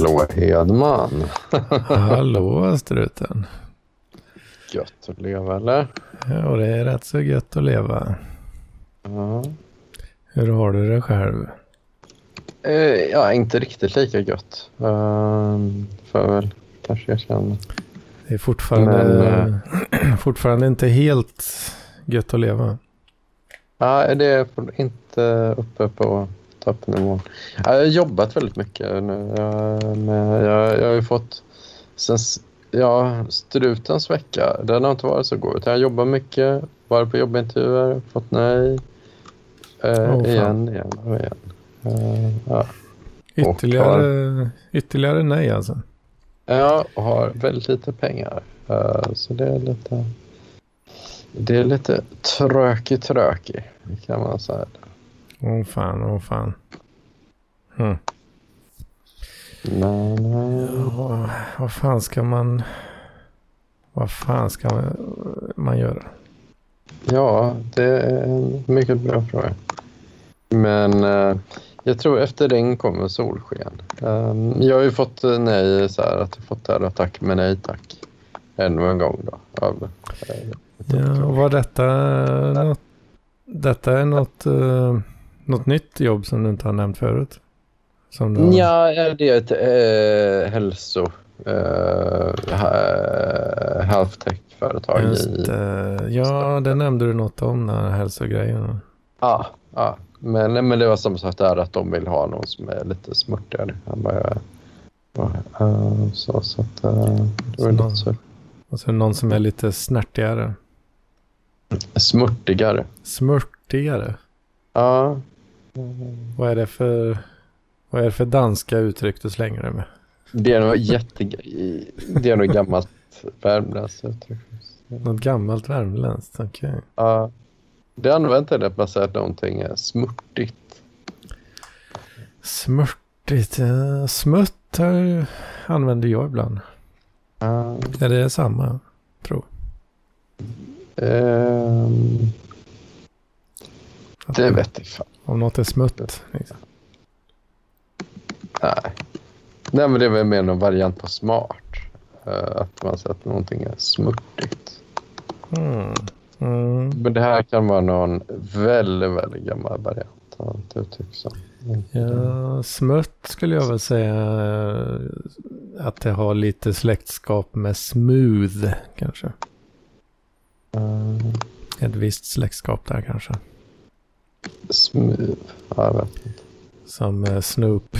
Hallå Hedman. Hallå struten. Gött att leva eller? Ja, det är rätt så gött att leva. Ja. Hur har du det själv? Eh, ja, inte riktigt lika gött. Uh, får jag väl kanske erkänna. Det är fortfarande, Men, fortfarande inte helt gött att leva. Nej, det är inte uppe på toppnivå. Jag har jobbat väldigt mycket nu. Jag, med, jag, jag har ju fått... Sen, ja, strutens vecka, den har inte varit så god. Jag har jobbat mycket, varit på jobbintervjuer, fått nej. Eh, fan. igen, igen och igen. Eh, ja. Ytterligare, ytterligare nej alltså. Ja, och har väldigt lite pengar. Eh, så det är lite... Det är lite trökig trökig kan man säga. Åh fan, åh fan. Hm. Men eh, Ja, vad fan ska man... Vad fan ska man, man göra? ja, det är en mycket bra fråga. Men eh, jag tror efter regn kommer solsken. Eh, jag har ju fått eh, nej så här att jag fått här tack men nej tack. Ännu en gång då. Av, eh, Ja, och var detta något... Detta är något, eh, något nytt jobb som du inte har nämnt förut? Som du Ja, det är ett eh, hälso... Eh, ha- health tech-företag. Just i- det. Ja, det nämnde du något om, den här hälsogrejen. Ja, ja. Men, men det var som sagt där att de vill ha någon som är lite smörtigare. Han bara, ja, ja, eh, så, så att eh, det var lite så. Och så någon som är lite snärtigare. Smörtigare. Smörtigare. Ja. Vad är det för, vad är det för danska uttryck du slänger dig med? Det är nog jätte... Det är nog gammalt värmländskt uttryck. Något gammalt värmländskt, okej. Ja. Det använder det att man säger att någonting är smörtigt. Smörtigt, eh, smutt här använder jag ibland. Ja. Är det samma, tror Ehm, jag. det vet jag fan. Om något är smutt. Liksom. Nej. Nej, men det är väl mer någon variant på smart. Eh, att man säger att någonting är smörtigt. Mm. Mm. Men det här kan vara någon väldigt, väldigt gammal variant av ett uttryck som... Ja, smutt skulle jag väl säga eh, att det har lite släktskap med smooth kanske. Eh, Ett visst släktskap där kanske. Smooth. Ja, jag vet inte. Som eh, Snoop.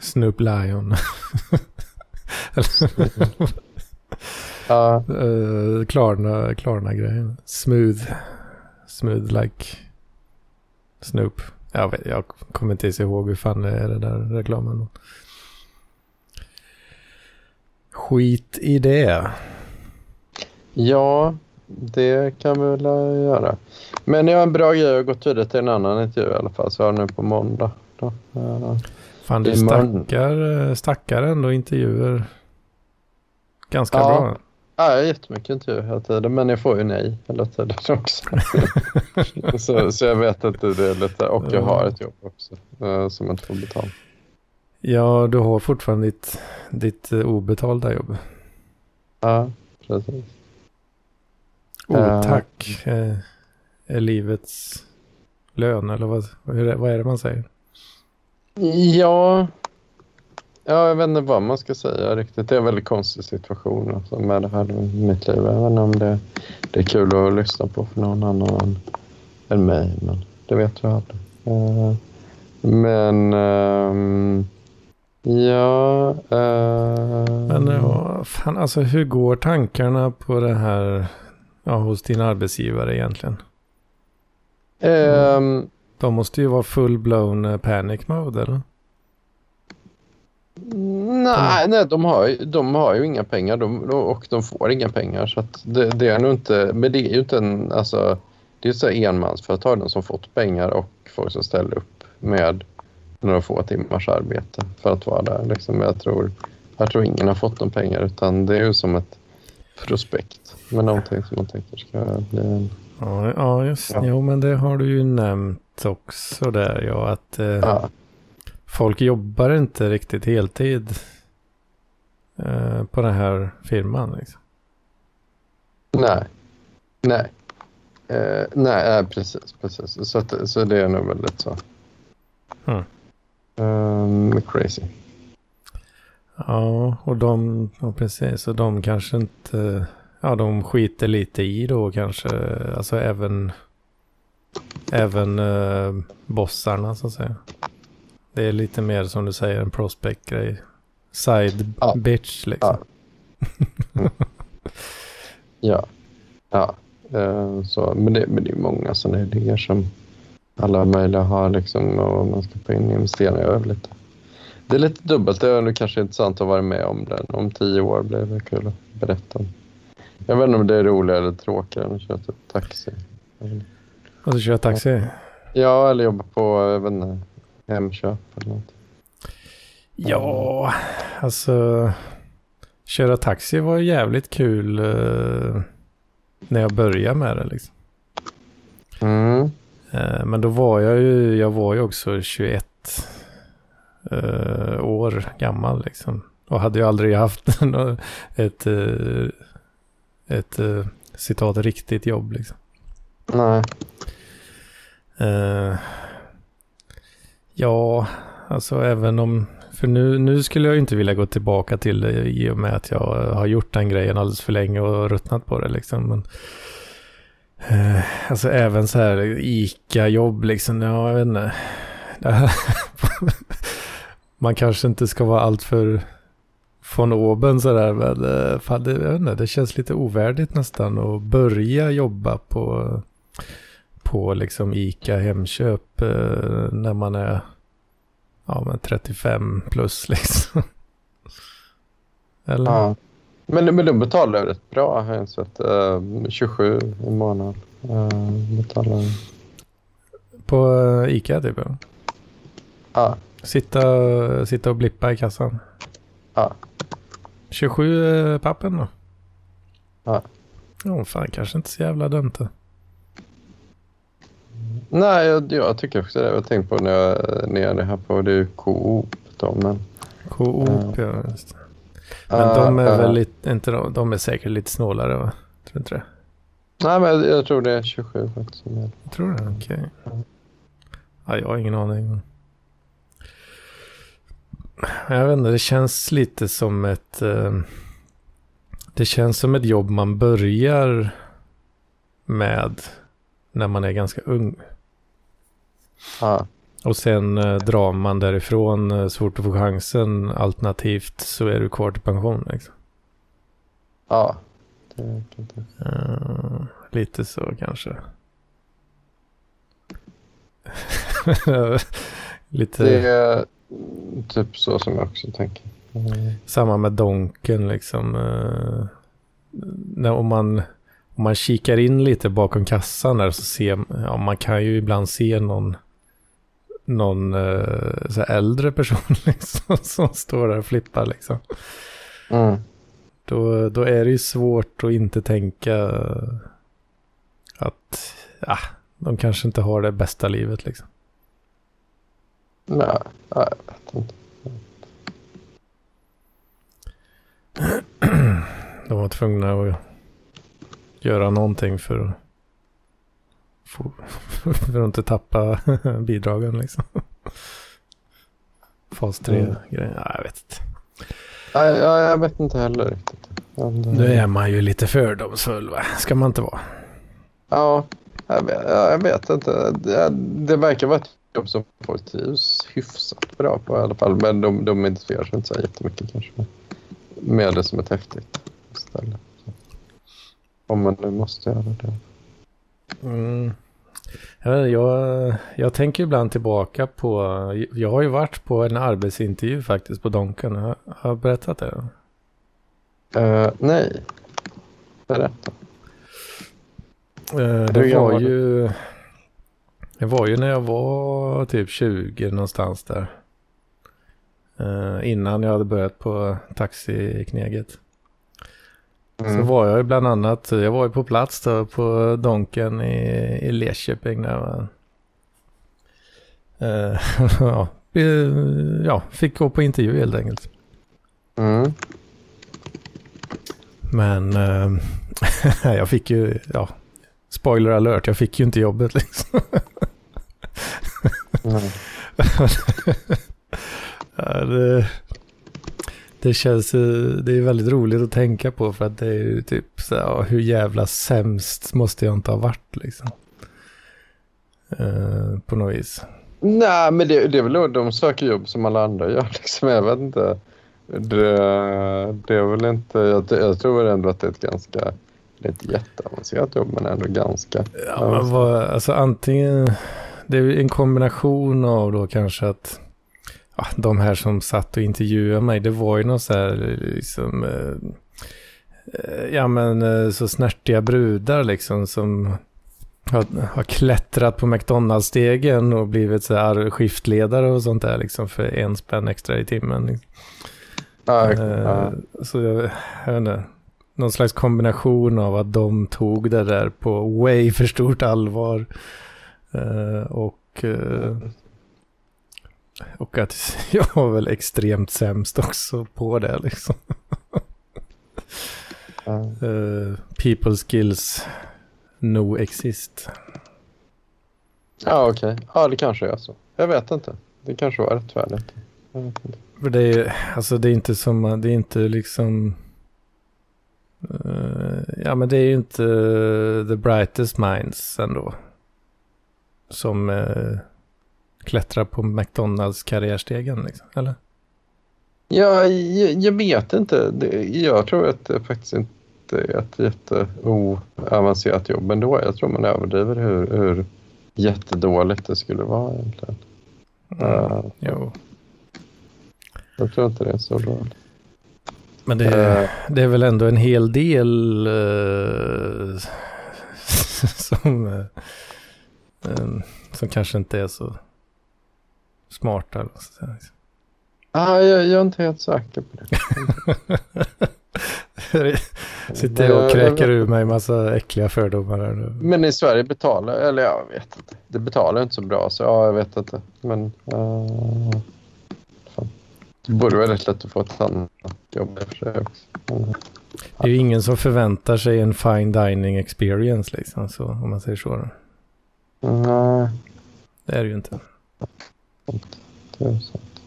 Snoop Lion. Ja, uh, Klarna, Klarna grejen. Smooth. Smooth like Snoop. Jag, vet, jag kommer inte ens ihåg hur fan det är det där reklamen. Skit i det. ja, det kan vi väl göra. Men jag har en bra grej. Jag har gått vidare till en annan intervju i alla fall. Så jag har nu på måndag. Då. Fan du stackar, eh, stackar ändå intervjuer. Ganska Ja. bra. Ja, jag har jättemycket intervjuer hela tiden, men jag får ju nej hela tiden också. så, så jag vet att det är lite, och jag har ett jobb också eh, som jag inte får betalt. Ja, du har fortfarande ditt, ditt eh, obetalda jobb. Ja, precis. Otack eh, är livets lön eller vad, vad är det man säger? Ja, ja, jag vet inte vad man ska säga riktigt. Det är en väldigt konstig situation alltså, med det här i mitt liv. Inte om det, det är kul att lyssna på för någon annan än, än mig, men det vet jag aldrig. Eh, men ehm, ja... eh, Men ja, fan, alltså hur går tankarna på det här ja, hos din arbetsgivare egentligen? Ehm, De måste ju vara full-blown eh, panic mode eller? Nej, nej de, har, de har ju inga pengar de, och de får inga pengar. Så det, det är nog inte, men det är ju inte en... Alltså, det är så här enmansföretag de som fått pengar och folk som ställer upp med några få timmars arbete för att vara där. Liksom. Jag, tror, jag tror ingen har fått de pengar utan det är ju som ett prospekt med någonting som man tänker ska bli en... Ja, ja just Ja. Jo, men det har du ju nämnt också där ja. Att eh, Ja, folk jobbar inte riktigt heltid eh, på den här firman. Liksom. Nej. Nej. Eh, nej, eh, precis. precis. Så, att, så det är nog väldigt så. Mm. Um, crazy. Ja, och de, ja, precis, och de kanske inte, ja de skiter lite i då kanske, alltså även, även eh, bossarna så att säga. Det är lite mer som du säger en prospect-grej. Side Ja. bitch liksom. Ja. Ja. Eh, så, men, det, men det är många sådana idéer som alla möjliga har liksom och man ska få in investeringar över lite. Det är lite dubbelt. Det är kanske intressant att vara med om den. Om tio år blir det kul att berätta om. Jag vet inte om det är roligare eller tråkigare än att köra typ taxi. Och så kör taxi. Ja, eller jobba på jag vet inte, Hemköp eller något. Ja, alltså köra taxi var jävligt kul eh, när jag började med det liksom. Mm. Eh, men då var jag ju, jag var ju också 21 eh, år gammal liksom. Och hade ju aldrig haft ett, eh, ett eh, citat riktigt jobb liksom. Nej. Eh, ja, alltså även om... För nu, nu skulle jag inte vilja gå tillbaka till det i och med att jag har gjort den grejen alldeles för länge och ruttnat på det liksom. Men, eh, alltså även så här ICA-jobb liksom, ja jag vet inte. Man kanske inte ska vara alltför från oben sådär, men eh, fan, det, jag vet inte, det känns lite ovärdigt nästan att börja jobba på på liksom ICA Hemköp eh, när man är ja, men 35 plus liksom. Eller? Ja. Men, men de betalar rätt bra har jag sett. Uh, 27 i månaden. Uh, betalar. På eh, ICA typ? Ja. Sitta, sitta och blippa i kassan? Ja. 27 eh, pappen då? Ja. Ja, fan kanske inte så jävla dumt det. Nej, jag, jag tycker också det. Jag har tänkt på när jag när jag är här på det är ju Coop då, men... Coop, ja. Just det. Men de är väl lite, inte de, de är säkert lite snålare va? Tror du inte det? Nej, men jag, jag tror det är 27 faktiskt. Jag tror det, okej. Ja, jag har ingen aning. Jag vet inte, det känns lite som ett... Eh, det känns som ett jobb man börjar med när man är ganska ung. Ja. Och sen eh, drar man därifrån eh, så fort du får chansen. Alternativt så är du kvar till pension. Liksom. Ja. Det. Eh, lite så kanske. lite Det typ så som jag också tänker. Mm. samma med Donken liksom. Eh, när, om, man, om man kikar in lite bakom kassan där så ser ja, man kan ju ibland se någon någon eh, så här äldre person liksom, som står där och flippar liksom. Mm. Då, då är det ju svårt att inte tänka att ja, de kanske inte har det bästa livet liksom. Nej, jag vet inte. De var tvungna att göra någonting för att få, för att inte tappa bidragen liksom. Fas 3 Mm. jag vet inte. Nej, jag, jag vet inte heller riktigt. Men, eh, Nu är man ju lite fördomsfull va? Ska man inte vara? Ja, jag vet, jag vet inte. Det, det verkar vara ett jobb som folk trivs hyfsat bra på i alla fall. Men de, de identifierar sig inte så jättemycket kanske med, det som ett häftigt ställe. Om man nu måste göra det. Mm. Jag, jag, tänker ibland tillbaka på, jag har ju varit på en arbetsintervju faktiskt på Donken. Har jag berättat det? Uh, nej, berätta. Eh, Det var ju, det var ju när jag var typ 20 någonstans där. Eh, Innan jag hade börjat på taxikneget. Så Mm. var jag ju bland annat, jag var ju på plats då på Donken i, i Leköping när jag var, eh, ja, ja, fick gå på intervju helt enkelt. Mm. Men jag fick ju, ja, spoiler alert, jag fick ju inte jobbet liksom. Mm. ja, det, det känns, det är väldigt roligt att tänka på för att det är ju typ så ja, hur jävla sämst måste jag inte ha varit liksom. Uh, på något vis. Nej, men det, det är väl de söker jobb som alla andra gör. Liksom. Jag vet inte. Det, det är väl inte... Jag, jag tror ändå att det är ett ganska... Det är ett jätteavancerat jobb, men ändå ganska... Ja, men vad, alltså antingen... Det är en kombination av då kanske att... Ja, de här som satt och intervjuade mig, det var ju någon så här liksom... Eh, ja men eh, så snärtiga brudar liksom som har, har klättrat på McDonalds-stegen och blivit så här skiftledare och sånt där liksom för en spänn extra i timmen. Liksom. Ja, Eh, ja. Så jag, jag vet inte. Någon slags kombination av att de tog det där på way för stort allvar. Eh, och, eh, och att jag var väl extremt sämst också på det liksom. ja. Eh, people skills no exist. Ja, okej. Ja, det kanske är så. Jag vet inte. Det kanske var rättfärdigt. För det är ju, alltså det är inte som, det är inte liksom... eh, ja men det är ju inte the brightest minds ändå. Som uh, klättrar på McDonalds karriärstegen liksom, eller? Ja, jag, jag vet inte. Det, jag tror att det faktiskt inte är ett jätteoavancerat jobb ändå. Jag tror man överdriver hur, hur jättedåligt det skulle vara egentligen. Ja. Jo. Jag tror inte det är så dåligt. Men det, är- Eh, det är väl ändå en hel del eh, som, eh, som kanske inte är så smarta. ah, jag, jag är inte helt säker på det. Sitter jag och kräker ur mig massa äckliga fördomar här nu. Men i Sverige betalar, eller jag vet inte. Det betalar inte så bra så ja, jag vet inte. Men uh. Det borde vara rätt lätt att få ett annat jobb för sig Det är ju ingen som förväntar sig en fine dining experience liksom, så, om man säger så. Nej, Det är det ju inte. det är sant.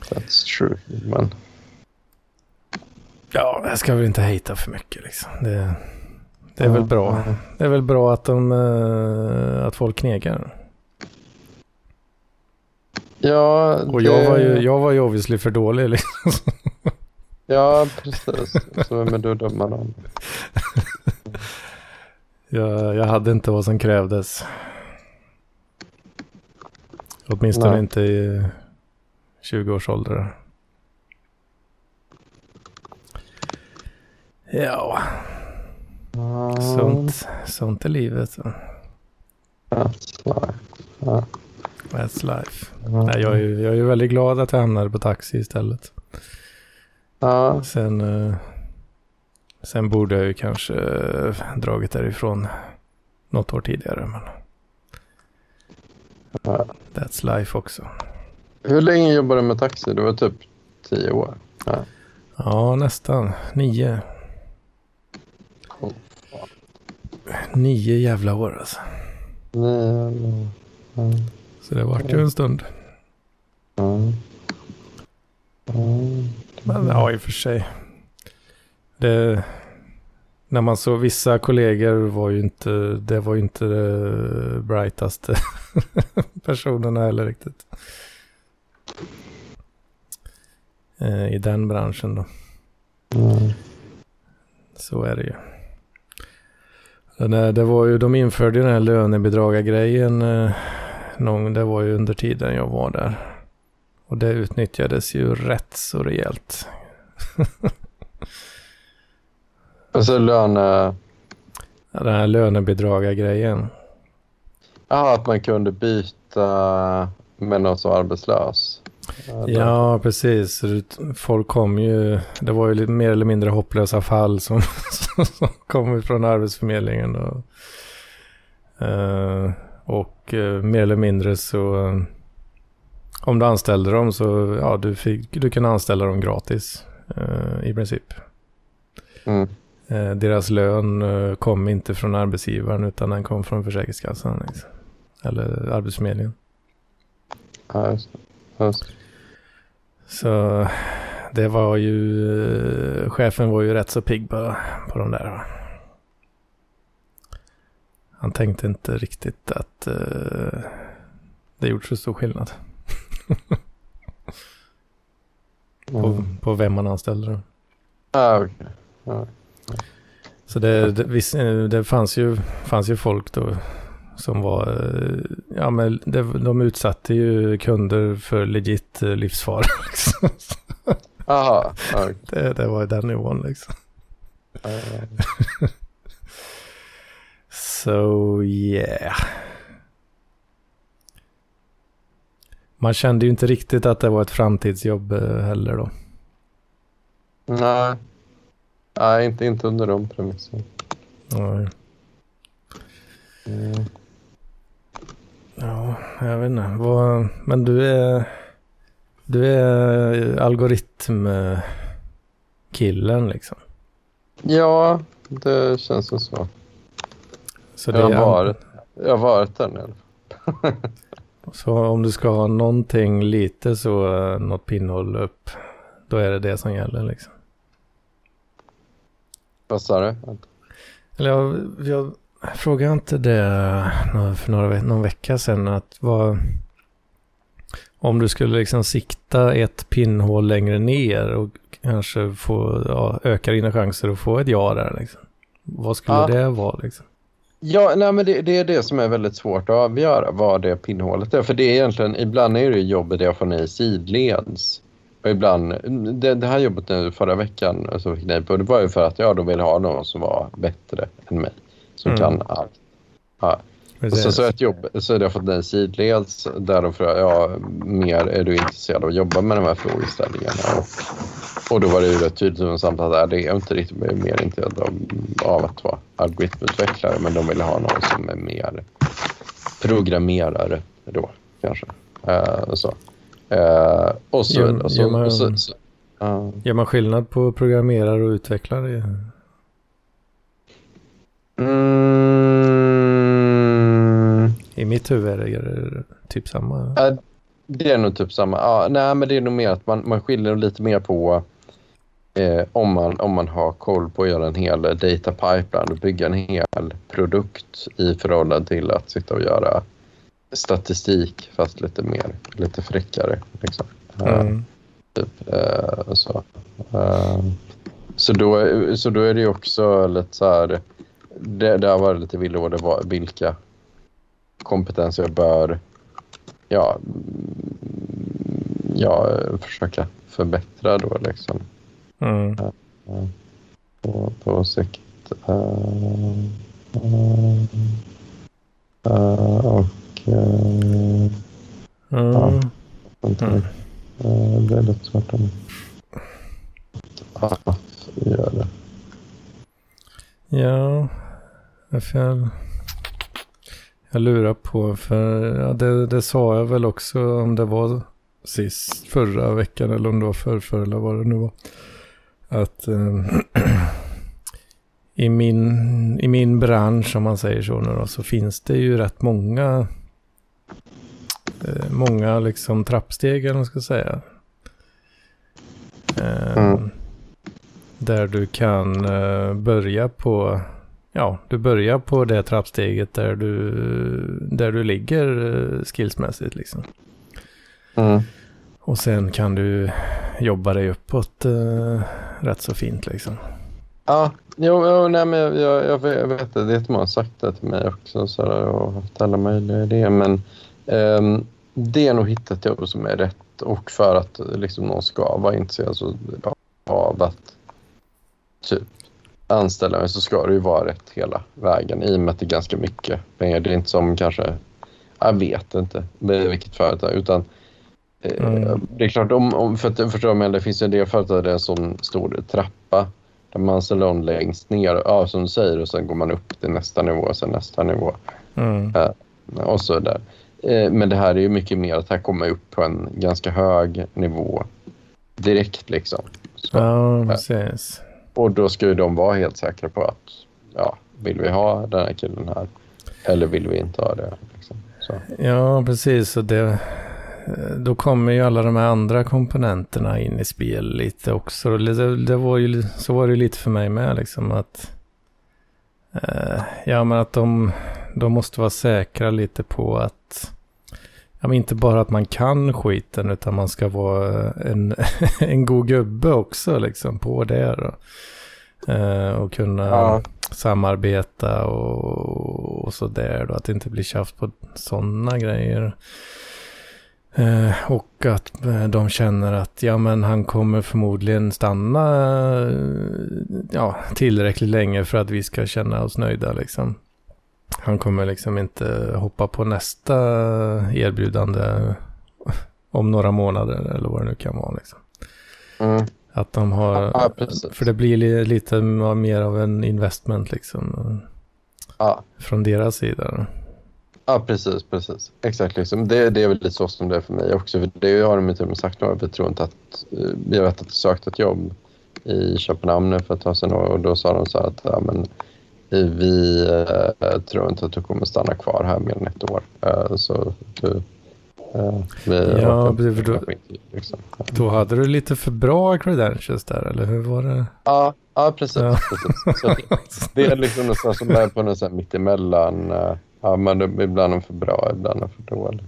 That's true. Men Ja, jag ska väl inte hejta för mycket liksom. Det, det är väl bra. Det är väl bra att, de, eh, att folk knekar. Ja, Och det, jag var ju, jag var ju obviously för dålig liksom. Ja, precis. Så vem är du att döma dem? Jag, jag hade inte vad som krävdes. Åtminstone Nej. inte i 20 års ålder. Ja, sånt, sånt är livet. That's life. Ja. That's life. Nej, jag, är, ju- jag är ju väldigt glad att jag hamnade på taxi istället. Ja, Sen, eh, sen borde jag ju kanske eh, dragit därifrån något år tidigare. Men ja. that's life också. Hur länge jobbade du med taxi? Det var typ tio år. Ja, nästan. Nio. Nio jävla år alltså. Nio eller... Ja. Så det vart ju en stund. Men ja, i och för sig. Det, när man såg vissa kollegor var ju inte, det var ju inte det brightaste personerna heller riktigt. Eh, I den branschen då. Mm. Så är det ju. Den här, det var ju, de införde ju den här lönebidragargrejen. Eh, någon, det var ju under tiden jag var där. Och det utnyttjades ju rätt så rejält. Alltså löne... Ja, Den här lönebidragargrejen. Jaha, att man kunde byta med någon som var arbetslös. Ja, precis. Folk kom ju, det var ju lite mer eller mindre hopplösa fall som, som kom från Arbetsförmedlingen. Och, eh, och eh, mer eller mindre så om du anställde dem så ja, du, fick, du kan anställa dem gratis eh, i princip. Mm. Eh, deras lön eh, kom inte från arbetsgivaren utan den kom från Försäkringskassan. Liksom. Eller Arbetsförmedlingen. Ja, just. Just. Så det var ju, eh, chefen var ju rätt så pigg på, på de där. va. Han tänkte inte riktigt att eh, det gjort så stor skillnad på, Mm. på vem man anställde. Ah, okej. Ja. Så det, det, viss, eh, det fanns, ju, fanns ju folk då som var, eh, ja men det, de utsatte ju kunder för legit livsfara. Liksom. Aha, okej. Det, det var den nivån liksom. Eh, So yeah. Man kände ju inte riktigt att det var ett framtidsjobb eh, heller då. Nej. Nej, inte, inte under de premisserna. Nej. Mm. Ja, jag vet inte. Vad, men du är, du är algoritmkillen liksom. Ja, det känns som så. Så, Jag har varit, jag har varit där nu. så om du ska ha någonting lite så, eh, något pinnhåll upp, då är det det som gäller liksom. Vad sa du? Eller jag, jag frågade inte det nå- för några, någon vecka sedan att vad, om du skulle liksom sikta ett pinnhål längre ner och kanske få, ja, öka dina chanser att få ett ja där liksom. Vad skulle Ja. det vara liksom? Ja, nej, men det, det är det som är väldigt svårt att avgöra vad det pinnhålet är. För det är egentligen, ibland är det jobbet jag får nej sidleds. Och ibland, det, det här jobbet nu förra veckan så fick nej på, det var ju för att jag då ville ha någon som var bättre än mig. Som Mm. kan allt. Ja. Och så, så ett jobb så hade jag fått nej sidleds där de frågade, ja, mer är du intresserad av att jobba med de här frågeställningarna? Och, och då var det ju rätt tydligt som samt att det är inte riktigt mer intresserad av, av att vara algoritmutvecklare men de ville ha någon som är mer programmerare då kanske. Eh, så. Eh, och så, Gör- och så, gör man- så, så ja. Gör man skillnad på programmerare och utvecklare? Mm, I mitt huvud är det, det typ samma. Ja, det är nog typ samma. Ja, nej, men det är nog mer att man, man skiljer lite mer på eh, om, man, om man har koll på att göra en hel data pipeline och bygga en hel produkt i förhållande till att sitta och göra statistik fast lite mer, lite fräckare. Liksom. Eh, Mm. typ, eh, så. Eh, så, då, så då är det också lite så här, det, det har varit lite villråd var vilka kompetenser jag bör ja, mm, ja, försöka förbättra då liksom Mm. på, på sikt. Eh, eh, eh, och uh, Mm. mm. det är lite svårt att göra. Ja, jag, jag lurar på, för ja, det, det sa jag väl också om det var sist förra veckan eller om det var förrförra eller vad det nu var. Att eh, i, min, i min bransch, om man säger så nu då, så finns det ju rätt många eh, många liksom trappsteg eller man ska säga. Eh, Mm. Där du kan eh, börja på, ja, du börjar på det trappsteget där du, där du ligger eh, skillsmässigt liksom. Mm. Och sen kan du jobba dig uppåt eh, rätt så fint liksom. Ja, jo, jo nej, men jag, jag, jag vet- vet det. Det är många sagt det till mig också så där, och haft alla möjliga idéer. Men ehm, det är nog hittat jobb som är rätt och för att liksom, någon ska vara intresserad så, av att typ anställa mig så ska det ju vara rätt hela vägen i och med att det är ganska mycket pengar. Det är inte som kanske, jag vet inte med vilket företag utan eh, Mm. det är klart om, om för att förstå mig, det finns en del företag där det är en sån stor trappa där man ställer någon längst ner, ja, som du säger, och sen går man upp till nästa nivå och sen nästa nivå Mm. och så där. Eh, men det här är ju mycket mer att här kommer upp på en ganska hög nivå direkt liksom. Så, Ja, precis och då ska ju de vara helt säkra på att ja, vill vi ha den här killen här eller vill vi inte ha det? Liksom. Så. Ja, precis. Och det, då kommer ju alla de här andra komponenterna in i spel lite också. Det, det var ju, så var det ju lite för mig med liksom att... Eh, ja, men att de, de måste vara säkra lite på att... Ja, men inte bara att man kan skiten utan man ska vara en, en god gubbe också liksom på det då. Eh, och kunna Ja. samarbeta och, och sådär då. Att det inte blir tjafs på sådana grejer. Eh, och att eh, de känner att ja men han kommer förmodligen stanna eh, ja, tillräckligt länge för att vi ska känna oss nöjda liksom. Han kommer liksom inte hoppa på nästa erbjudande om några månader eller vad det nu kan vara liksom. Mm. Att de har, Ja, för det blir li- lite mer av en investment liksom. Ja. Från deras sida. Ja, precis, precis. Exakt, liksom. det, det är väl lite så som det är för mig också. För det har de ju till och med sagt nu. Vi tror inte att... eh, Jag vet att jag sökte ett jobb i Köpenhamn för ett tag sedan och och då sa de så här att ja, men, eh, vi eh, tror inte att du kommer stanna kvar här mer än ett år. Eh, så du... Eh, vi Ja, precis, då- liksom. Då hade du lite för bra credentials där, eller hur var det? Ja, ja precis. Ja. precis. Det, det är liksom någonstans som är på något mittemellan. eh, Ja, men det, ibland är för bra, ibland är för dåliga.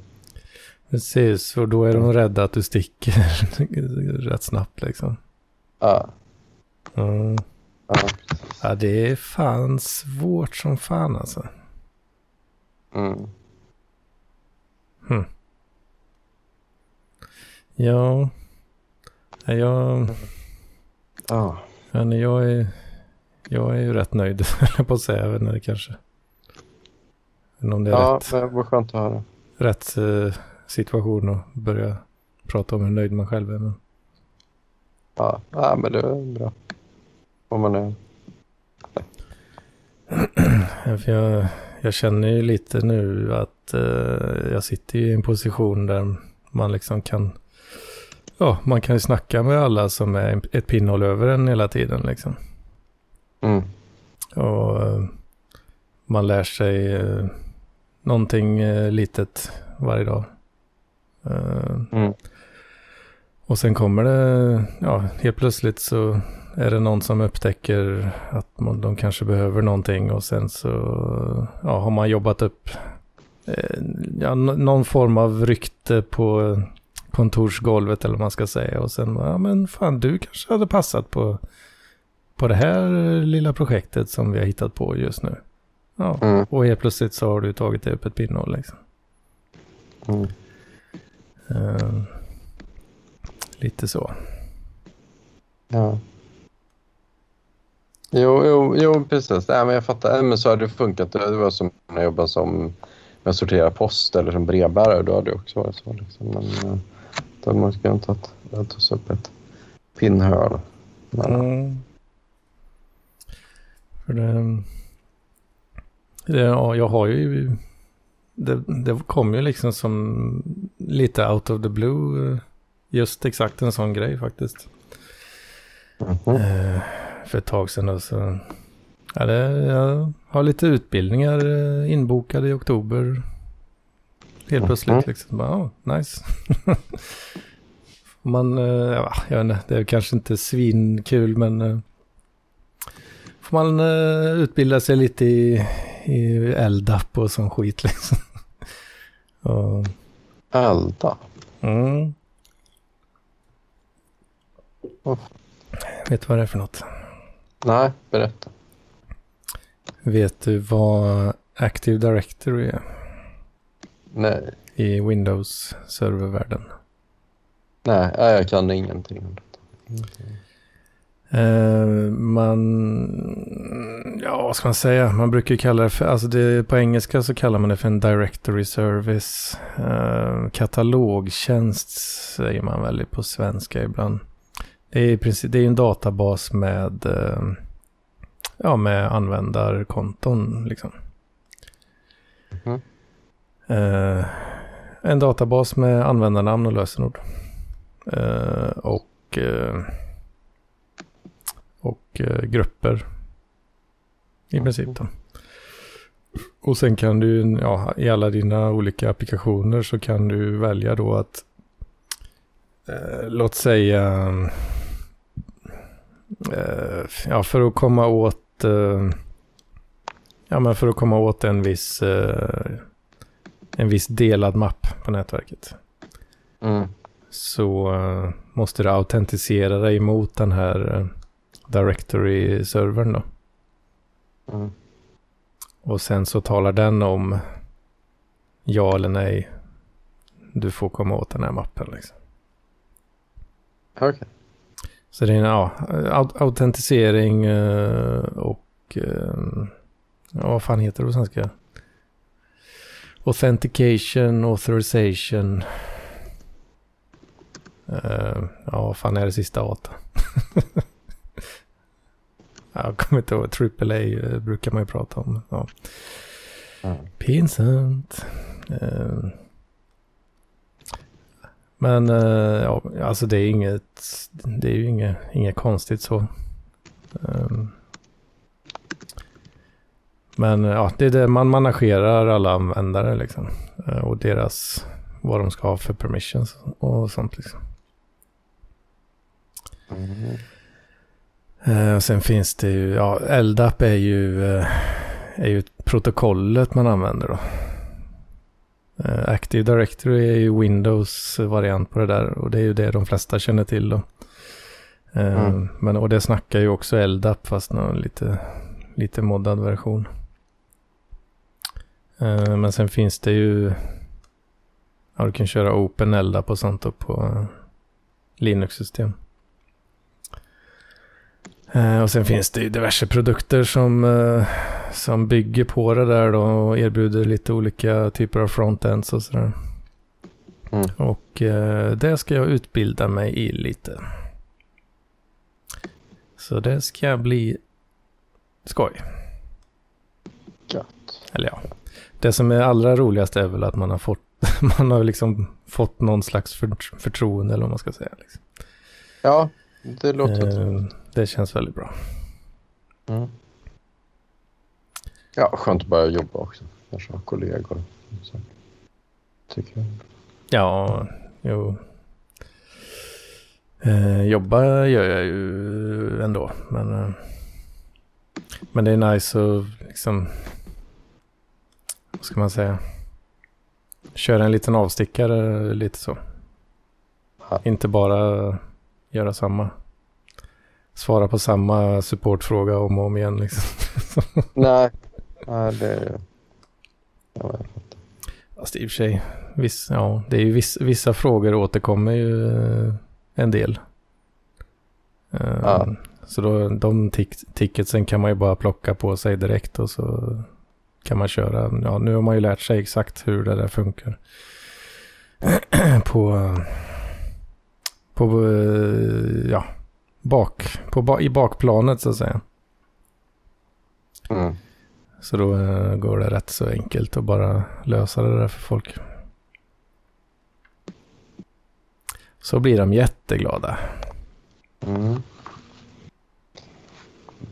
Precis, och då är de rädda att du sticker rätt snabbt liksom. Ja, Mm. Ja, Ja, det är fan svårt som fan alltså. mm. Ja, Ja, jag, ja. nej, jag, är, jag är ju rätt nöjd, på att säga. Jag vet inte, kanske. Men om det är Ja, rätt, men vad skönt att höra. rätt eh, situation att börja prata om hur nöjd man själv är. Men... Ja, ja men det är bra. Om man för jag, jag känner ju lite nu att eh, jag sitter i en position där man liksom kan, ja, man kan ju snacka med alla som är ett pinnhåll över en hela tiden liksom. Mm. Och eh, man lär sig eh, någonting eh, litet varje dag. Mm. och sen kommer det, ja, helt plötsligt så är det någon som upptäcker att man, de kanske behöver någonting och sen så ja, har man jobbat upp eh, ja, någon form av rykte på kontorsgolvet eller vad man ska säga. Och sen, ja men fan du kanske hade passat på, på det här lilla projektet som vi har hittat på just nu. Ja, Mm. och helt plötsligt så har du tagit upp ett pinnhål liksom. Mm. Eh, lite så. Ja. Jo, jo, jo precis. Nej, men jag fattar. Men så hade det funkat. Det var som när jag jobbade som med sortera post eller som brevbärare. Då hade det också varit så. Liksom. Men eh, då hade man att ta upp ett pinnhål. Men, Mm. För det, det, ja, jag har ju, det, det kom ju liksom som lite out of the blue, eh, just exakt en sån grej faktiskt. Mhm. Eh, för ett tag sedan då, så, ja, det, jag har lite utbildningar eh, inbokade i oktober. Helt plötsligt Mhm. liksom, bara, oh, nice. Man, eh, ja, jag vet inte, det är kanske inte svinkul men eh, får man utbilda sig lite i, i eldapp och sån skit liksom. och, mm. Oh. Vet du vad det är för något? Nej, berätta. Vet du vad Active Directory är Nej, i Windows servervärlden? nej, jag kan ingenting om detta. Eh, man, ja vad ska man säga, man brukar ju kalla det för, alltså det, på engelska så kallar man det för en directory service. Eh, katalogtjänst säger man väl på svenska ibland. Det är princip, det är en databas med, eh, ja med användarkonton liksom. Mhm. Eh, en databas med användarnamn och lösenord. Uh, och uh, och grupper. I princip då. Och sen kan du, ja, i alla dina olika applikationer så kan du välja då att, eh, låt säga, eh, ja, för att komma åt, eh, ja, men för att komma åt en viss, eh, en viss delad mapp på nätverket. Mm. Så eh, måste du autentisera dig mot den här eh, directory-servern då. Mm. Och sen så talar den om ja eller nej. Du får komma åt den här mappen liksom. Okej. Okay. Så det är en ja, autentisering uh, och uh, ja, vad fan heter det på svenska? Authentication, authorization. Uh, ja, vad fan är det sista åt? Jag kommer inte ihåg. AAA brukar man ju prata om. Ja. Mm. Pinsamt. Men eh, ja, alltså det är inget, det är ju inget, inget konstigt så. Ehm. Men ja, det är det man managerar alla användare liksom. Eh, och deras, vad de ska ha för permissions och sånt liksom. Mm. Och sen finns det ju, ja, LDAP är ju, är ju protokollet man använder då. Uh, Active Directory är ju Windows variant på det där och det är ju det de flesta känner till då. Mm. Men, och det snackar ju också LDAP fast någon lite, lite moddad version. Men sen finns det ju, ja du kan köra Open LDAP och sånt på Linux-system. Eh, och sen finns det ju diverse produkter som, eh, som bygger på det där då och erbjuder lite olika typer av frontends och sådär. Mm. Och eh, det ska jag utbilda mig i lite. Så det ska bli skoj. Gött. Eller ja, det som är allra roligast är väl att man har fått, man har liksom fått någon slags för, förtroende eller vad man ska säga. Liksom. Ja, det låter eh, Det känns väldigt bra. Mm. Ja, skönt att börja jobba också. Kanske ha kollegor. Så, tycker jag. Ja, jo. Eh, jobba gör jag ju ändå. Men, eh, men det är nice att liksom, vad ska man säga, köra en liten avstickare lite så. Ja. Inte bara göra samma. Svara på samma supportfråga om och om igen liksom. Nej, Nej det är... Ja, Fast i och för sig, viss, ja, det är ju viss, vissa frågor återkommer ju eh, en del. Uh, ja. Så då, de ticketsen kan man ju bara plocka på sig direkt och så kan man köra. Ja, nu har man ju lärt sig exakt hur det där funkar. på på, eh, ja, bak, på, i bakplanet så att säga. Mm. Så då uh, går det rätt så enkelt att bara lösa det där för folk. Så blir de jätteglada. Mm.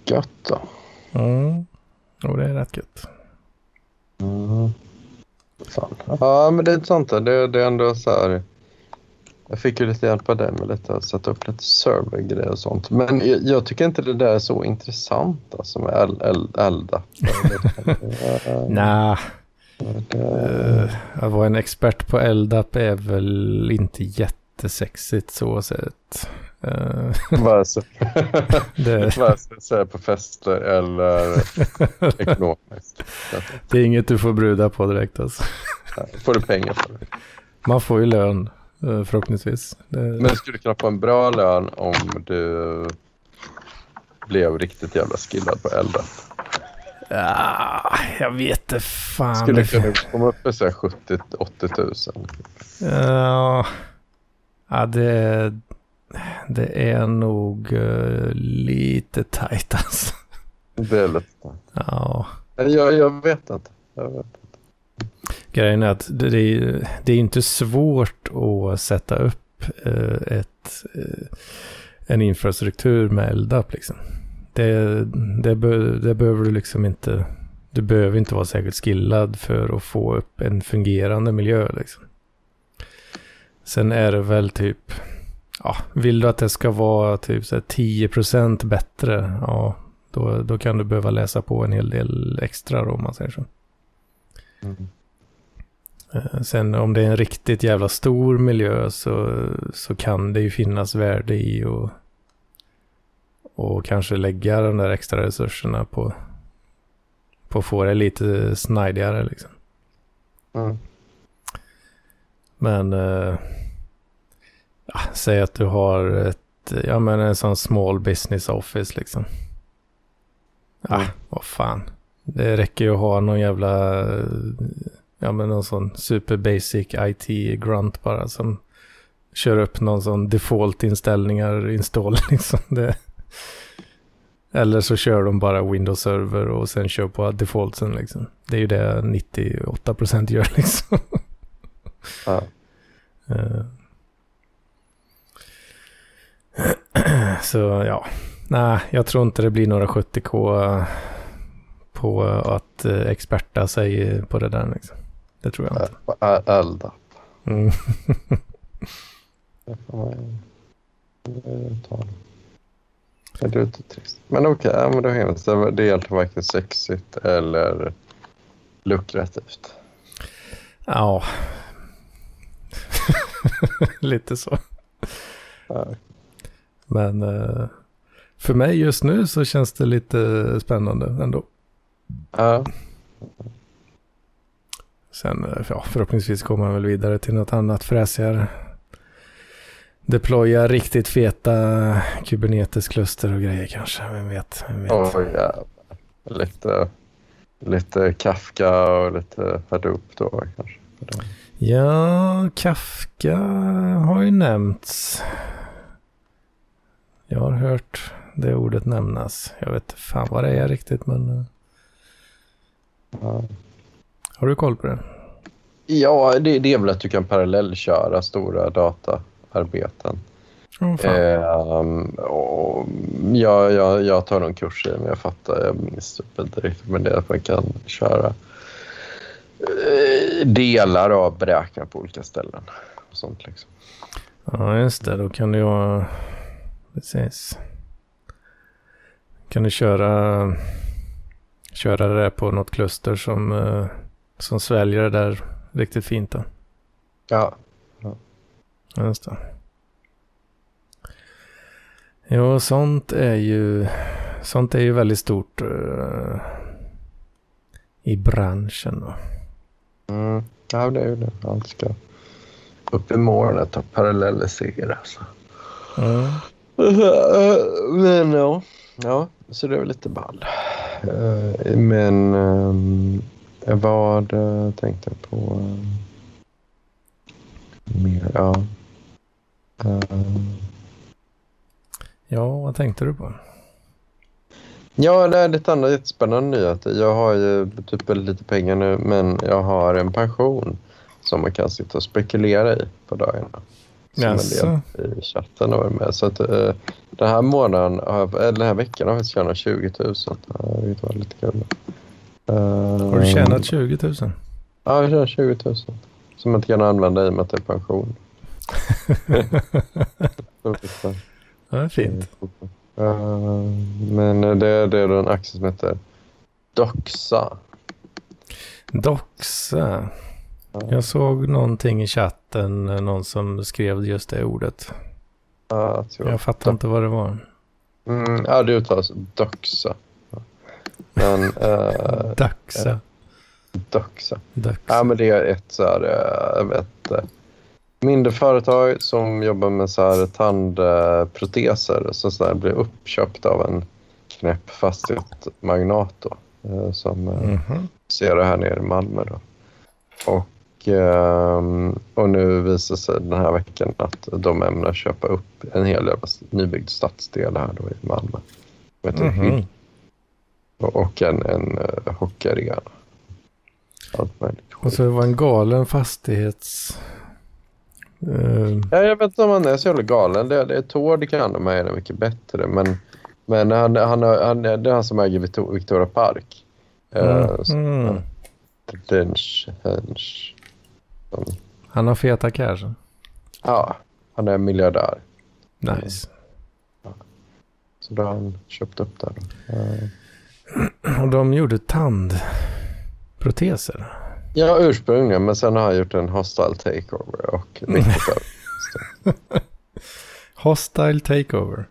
Gött då. Mm. Och det är rätt gött. Mm. Fan. Ja, men det är sant. Det, det är ändå så här. Jag fick ju lite hjälp av dig med lite att sätta upp lite servergrejer och sånt. Men jag, jag, tycker inte det där är så intressant alltså med el, el, elda. Nej. Att vara en expert på eldap är väl inte jättesexigt så sett. Uh, Vare sig på fester eller ekonomiskt. det är inget du får bruda på direkt alltså. Får du pengar för det? Man får ju lön. Eh, förhoppningsvis. Men du skulle kunna få en bra lön om du blev riktigt jävla skillad på elden. Ja, jag vet inte fan. Skulle du kunna komma upp i 70-80 tusen? Ja, ja det, det är nog uh, lite tajt alltså. Det är lite tajt. Ja. Jag, jag vet inte. Jag vet inte. Grejen är att det, det, är, det är inte svårt att sätta upp eh, ett, eh, en infrastruktur med LDAP liksom. Det, det, be, det behöver du liksom inte, du behöver inte vara särskilt skillad för att få upp en fungerande miljö liksom. Sen är det väl typ, ja, vill du att det ska vara typ så här 10% bättre, ja, då, då kan du behöva läsa på en hel del extra då, om man säger så. Mm. Eh, sen om det är en riktigt jävla stor miljö så, så kan det ju finnas värde i att och kanske lägga de där extra resurserna på, på att få det lite snidigare liksom. Mm. Men äh, ja, säg att du har ett, ja men en sån small business office liksom. Ja, mm. vad fan. Det räcker ju att ha någon jävla ja men någon sån super basic IT grunt bara som kör upp någon sån default inställningar install liksom. Det. Eller så kör de bara Windows server och sen kör på defaultsen liksom. Det är ju det 98% gör liksom. Ja. Uh. Så ja, nej, jag tror inte det blir några 70k på att eh, experta sig på det där liksom. Det tror jag inte. Elda. Mm. det är lite trist. Men okej, okay, men då hennes. Det är egentligen varken sexigt eller lukrativt. Ja. lite så. Ja. Men uh, för mig just nu så känns det lite spännande ändå. Ja. Sen eh, ja, förhoppningsvis kommer man väl vidare till något annat fräsigare. Deploya riktigt feta Kubernetes-kluster och grejer kanske. Vem vet? Vem vet. Oh, ja. lite, lite Kafka och lite Hadoop då kanske. Ja, Kafka har ju nämnts. Jag har hört det ordet nämnas. Jag vet fan vad det är riktigt men... Eh. Ja. Har du koll på det? Ja, det, det är väl att du kan parallellköra stora dataarbeten. Oh, eh, och ja, jag, jag tar någon kurs i det, men jag fattar, jag minns typ inte riktigt. Men det är att man kan köra eh, delar av beräkningar på olika ställen. Och sånt liksom. Ja, just det. Då kan du ju... Precis. Kan du köra, köra det på något kluster som eh, som sväljer det där riktigt fint då. Ja. ja. Just det. Jo, sånt är ju, sånt är ju väldigt stort uh, i branschen. Då. Mm. Ja, det är ju det. Allt ska upp i molnet och parallellisera. Så. Mm. Men ja, ja, så det är väl lite ball. Uh, men um, vad uh, tänkte jag på? Uh, mer, ja. Uh, ja, vad tänkte du på? Ja, det är lite andra jättespännande nyheter. Jag har ju typ lite pengar nu, men jag har en pension som man kan sitta och spekulera i på dagarna. Som yes. en del i chatten och med. Så att, uh, den här månaden, eller den här veckan har jag tjänat 20 000. Det var lite kul. Har du tjänat 20 000? Ja, jag tjänat 20 000. Som jag inte kan använda i och med att det är pension. ja, det är fint. Uh, men det, det är en aktie som heter Doxa. Doxa. Jag såg någonting i chatten, någon som skrev just det ordet. Uh, jag, jag fattar inte vad det var. Mm, ja, det uttalas Doxa. Men, uh, Daxa. Uh, Daxa. Ja, men det är ett så här, uh, ett, mindre företag som jobbar med så här tandproteser som så här blir uppköpt av en knäpp fastighetsmagnat då, som mm -hmm. ser det här nere i Malmö. Då. Och, ehm, och nu visar sig den här veckan att de ämnar köpa upp en hel del nybyggd stadsdel här då i Malmö. Som heter mm -hmm och en, en uh, hockeyarena. Och så var en galen fastighets... Uh, Ja, jag vet inte om han är så jävla galen. Det, det är Tord kan de här mycket bättre. Men, men han, han, han, det är han som äger Victor- Victoria Park. Eh, så- mm. Dench, Han har feta cash. Ja, han är miljardär. Nice. Så då har han köpt upp där. Eh, Och de gjorde tandproteser. Ja, ursprungligen. Men sen har han gjort en hostile takeover och. Hostile takeover.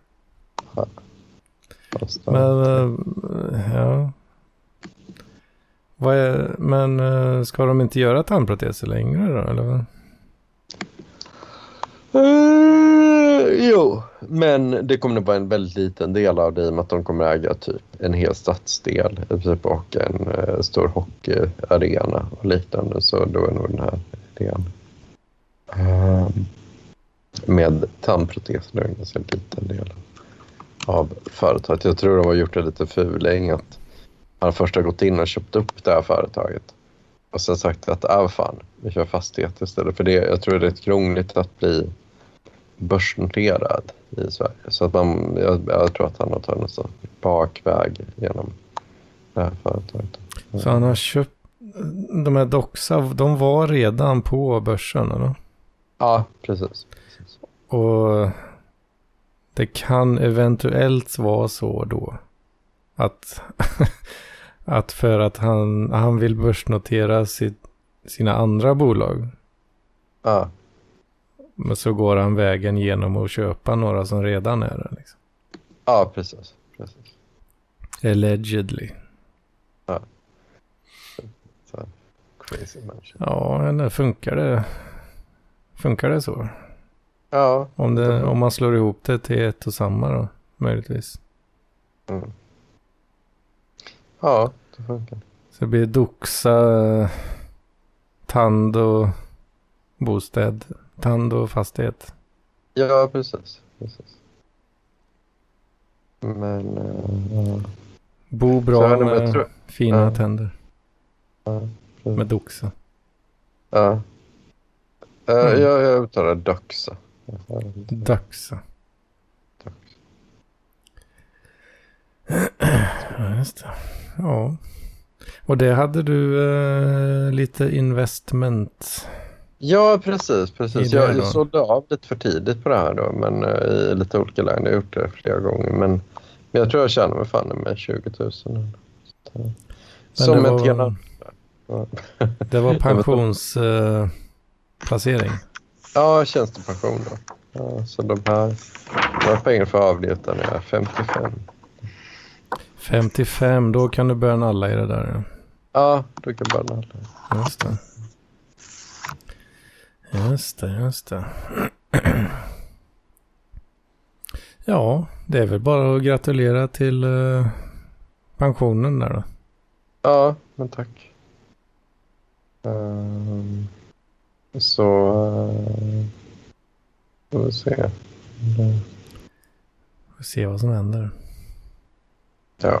Hostile. Men, eh, ja. Vad är, men eh, ska de inte göra tandproteser längre då? Eller? vad? Eh, jo, men det kommer nog vara en väldigt liten del av det i och med att de kommer äga typ en hel stadsdel typ, och en eh, stor hockeyarena och liknande. Så då är nog den här idén. Um, med tandproteser är en ganska liten del av företaget. Jag tror de har gjort det lite fuling att han först har gått in och köpt upp det här företaget och sen sagt att ah, fan, vi kör fastighet istället. För det, jag tror det är rätt krångligt att bli börsnoterad i Sverige. Så att man, jag, jag tror att han har tagit en sån bakväg genom det här företaget. Så han har köpt, de här Doxa, de var redan på börsen eller? Ja, precis. precis. Och det kan eventuellt vara så då att, att för att han, han vill börsnotera sitt, sina andra bolag Ja, men så går han vägen genom att köpa några som redan är där. Liksom. ja precis. precis. Allegedly. Så, crazy människa. Ja, eller funkar det? Funkar det så? Ja, Om, det, om man slår ihop det till ett och samma då, möjligtvis. mm. ja, det funkar. Så det blir Doxa, Tand och bostad, Tand och fastighet. Ja, precis. precis. Men... Uh. Bo bra med tror- fina ja. tänder. Ja. Med Doxa. Ja. Eh, Mm. jag, jag uttalar Doxa. Doxa. Ja, just det. Ja. Och det hade du eh, lite investment. Ja, precis. precis. Jag, sålde av lite för tidigt på det här då, men eh, i lite olika lägen. Jag har gjort det flera gånger. Men, men jag tror jag tjänar mig fan med 20 000. Så- Som ett var-. Ja. Det var pensionsplacering. Eh. Ja, tjänstepension då. Ja, så de här, de här pengarna får jag avnjuta när jag är 55. 55, då kan du börja nalla i det där. Ja, då kan jag bara Ja. Just det. Just det, just det. Ja, det är väl bara att gratulera till eh, pensionen där då. Ja, men tack. Ehm, så... Uh, får vi se. Mm, Får se vad som händer. Ja.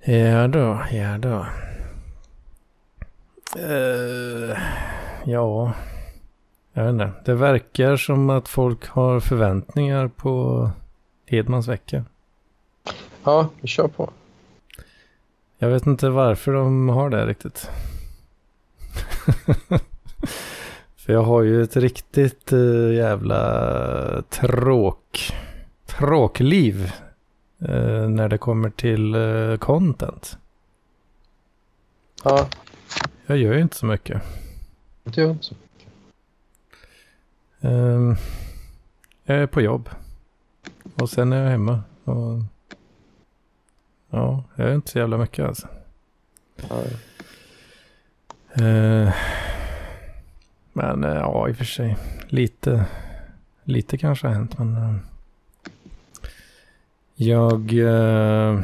Ja då, ja då. Eh, ja, jag vet inte. Det verkar som att folk har förväntningar på Hedmans vecka. ja, vi kör på. Jag vet inte varför de har det riktigt. För jag har ju ett riktigt uh, jävla tråk, tråkliv eh, när det kommer till eh, content. Ja, Jag gör ju inte så mycket. det gör inte så. Ehm, jag är på jobb. Och sen är jag hemma. Och, ja, jag gör inte så jävla mycket alltså. Eh, men eh, ja, i och för sig. Lite, lite kanske har hänt. Men eh, jag, eh,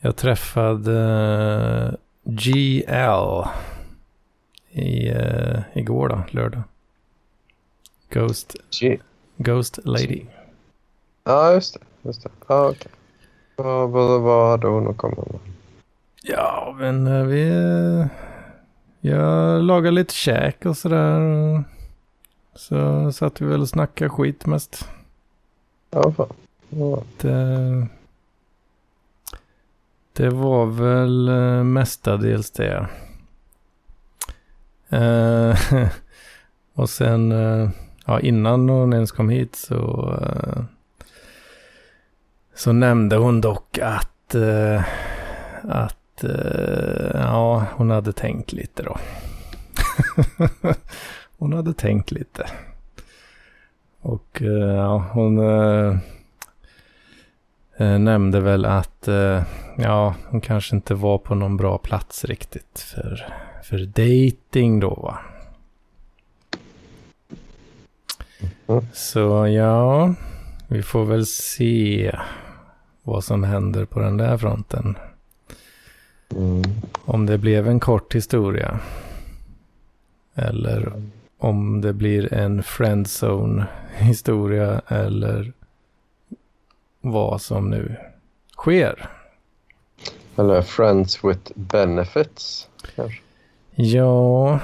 jag träffade GL i, eh, igår då, lördag. Ghost, G- Ghost Lady. ja just det. Just det. Ja, okej. Vad, vad, vad hade hon att komma med? Ja, men eh, vi... Jag lagar lite käk och sådär. Så satt vi väl och snackade skit mest. Ja, fan. Ja. Det, det var väl eh, mestadels det. Eh, och sen, eh, ja innan hon ens kom hit så, eh, så nämnde hon dock att, eh, att eh, ja, hon hade tänkt lite då. hon hade tänkt lite. Och eh, ja, hon eh, eh, nämnde väl att eh, ja, hon kanske inte var på någon bra plats riktigt för, för dating då va. Mm. Så ja, vi får väl se vad som händer på den där fronten. Mm. Om det blev en kort historia. Eller om det blir en friendzone historia eller vad som nu sker. Eller Friends with benefits. Kanske. Ja,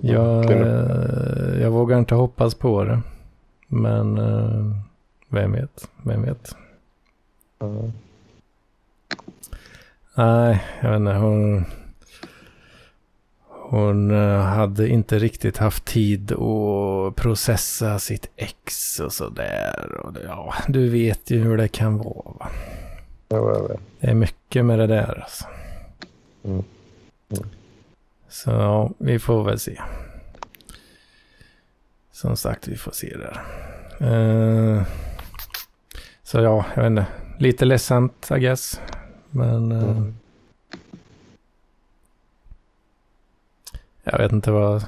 jag, eh, jag vågar inte hoppas på det. Men eh, vem vet, vem vet. Ja. Nej, jag vet inte. Hon, hon eh, hade inte riktigt haft tid att processa sitt ex och sådär. Ja, du vet ju hur det kan vara. Va? Ja. Det är mycket med det där alltså. Mm. Mm. Så ja, vi får väl se. Som sagt, vi får se där. Eh, så ja, jag vet inte. Lite ledsamt, I guess. Men eh, Mm. Jag vet inte vad,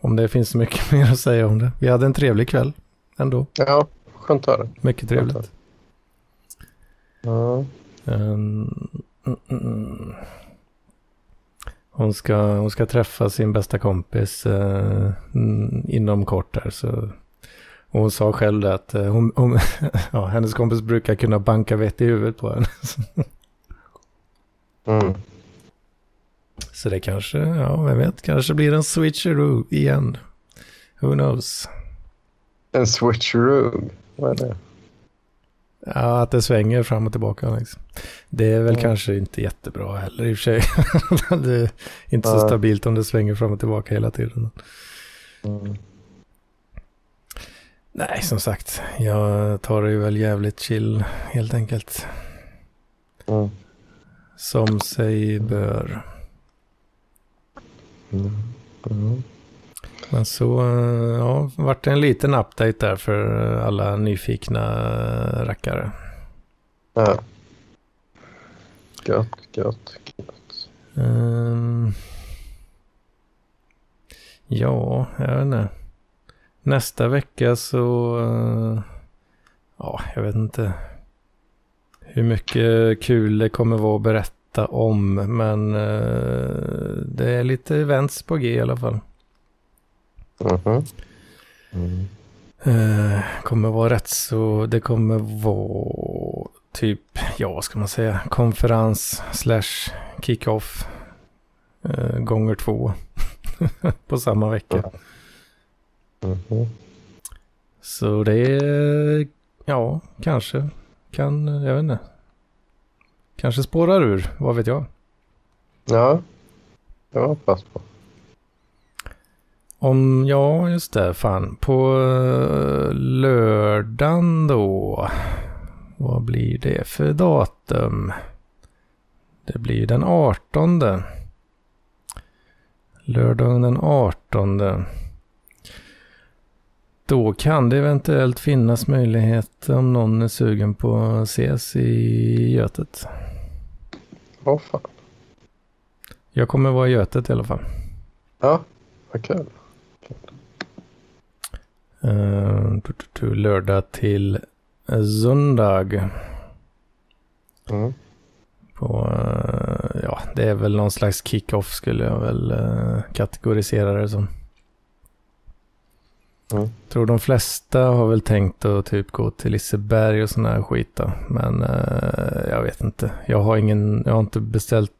om det finns så mycket mer att säga om det. Vi hade en trevlig kväll ändå. Ja, skönt att höra. Mycket trevligt. Ja. Um, mm, mm. Hon, ska, hon ska träffa sin bästa kompis eh, mm, inom kort där. Så, och hon sa själv det att eh, hon, hon, ja, hennes kompis brukar kunna banka vett i huvudet på henne. Mm. Så det kanske, ja vem vet, kanske blir en switcheroo igen. Who knows? En switcheroo. Vad är det? Ja, att det svänger fram och tillbaka. Liksom. Det är väl Ja. kanske inte jättebra heller i och för sig. det är inte så stabilt om det svänger fram och tillbaka hela tiden. Mm. Nej, som sagt, jag tar det ju väl jävligt chill helt enkelt. Mm. Som sig bör. Mm. Men så, eh, ja, vart det en liten update där för alla nyfikna rackare. Ja. Gött, gött, gött. Ehm, ja, jag vet inte. Nästa vecka så... eh, ja, jag vet inte. Hur mycket kul det kommer vara att berätta om. Men eh, det är lite events på G i alla fall. Mm. Eh, kommer vara rätt så... Det kommer vara typ, ja vad ska man säga, konferens slash kick-off. Eh, gånger två. på samma vecka. Mhm. Så det är, ja, kanske kan, jag vet inte. Kanske spårar ur, vad vet jag. Ja, jag hoppas på. Om, ja just det, fan. På eh, lördagen då. Vad blir det för datum? Det blir den 18. Lördagen den 18. Då kan det eventuellt finnas möjlighet om någon är sugen på att ses i Götet. Åh fan. Jag kommer vara i Götet i alla fall. Ja, vad kul. Uh, tu, tu, tu, lördag till söndag. Mm. På, eh, ja, det är väl någon slags kick-off skulle jag väl eh, kategorisera det som. Mm. Tror de flesta har väl tänkt att typ gå till Liseberg och sån här skit då. Men eh, jag vet inte. Jag har ingen, jag har inte beställt,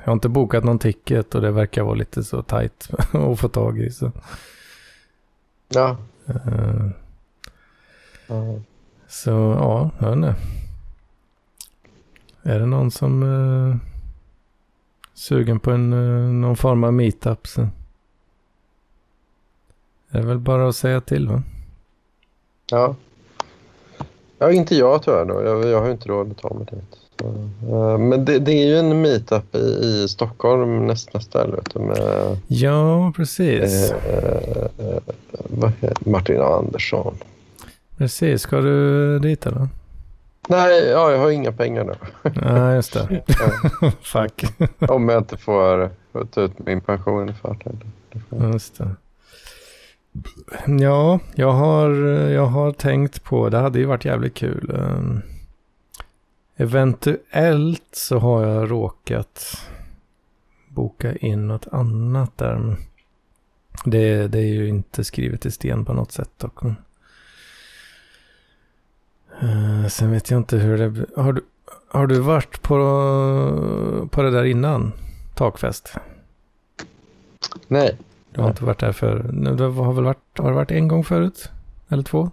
jag har inte bokat någon ticket och det verkar vara lite så tajt att få tag i. Så, Ja. eh, Ja. så ja, jag vet inte. Är det någon som eh, sugen på en, eh, någon form av meetup så är det väl bara att säga till va? Ja. Ja, inte jag tyvärr då. Jag, jag har inte råd att ta mig dit. Eh, men det, det är ju en meetup i, i Stockholm näst, nästa helg. Ja, precis. vad heter, Martin Andersson. Precis, ska du dit eller? Nej, ja, jag har inga pengar nu. Nej, just det. Fuck. Om jag inte får ta ut min pension i förtid. Just det. Ja, jag har, jag har tänkt på, det hade ju varit jävligt kul. Um, eventuellt så har jag råkat boka in något annat där. Det, det är ju inte skrivet i sten på något sätt Och, eh, uh, sen vet jag inte hur det... Har du, har du varit på, på det där innan? Takfest? Nej. Du har inte varit där för... nu, Du har väl varit... Har du varit en gång förut? Eller två?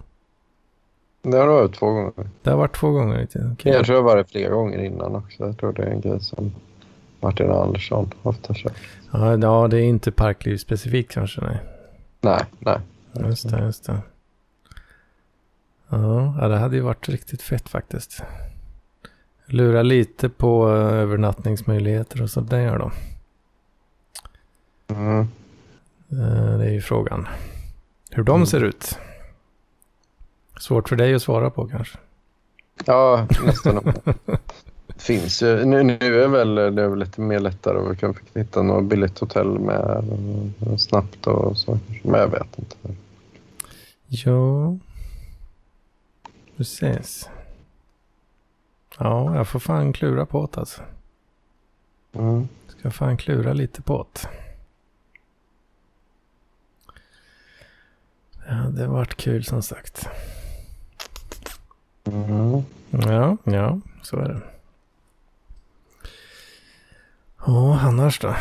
Det har varit två gånger. Det har varit två gånger. inte? Okej. Jag tror jag varit flera gånger innan också. Jag tror det är en grej som Martin Andersson ofta kör. Ja, ja, det är inte parkliv specifikt kanske. Nej. Nej, nej. Just det, just det. Ja, ja, det hade ju varit riktigt fett faktiskt. Lura lite på eh, övernattningsmöjligheter och sådär då. Mm. Eh, Det är ju frågan. Hur de Mm. ser ut. Svårt för dig att svara på kanske. Ja, nästan. finns ju. Nu, nu är väl, det är väl lite mer lättare att vi kan hitta något billigt hotell med snabbt och så. Men jag vet inte. Ja. Precis. Ja, jag får fan klura på det alltså. Mm. Ska fan klura lite på det. Det har varit kul som sagt. Mm. Ja, ja, så är det. Ja, annars då?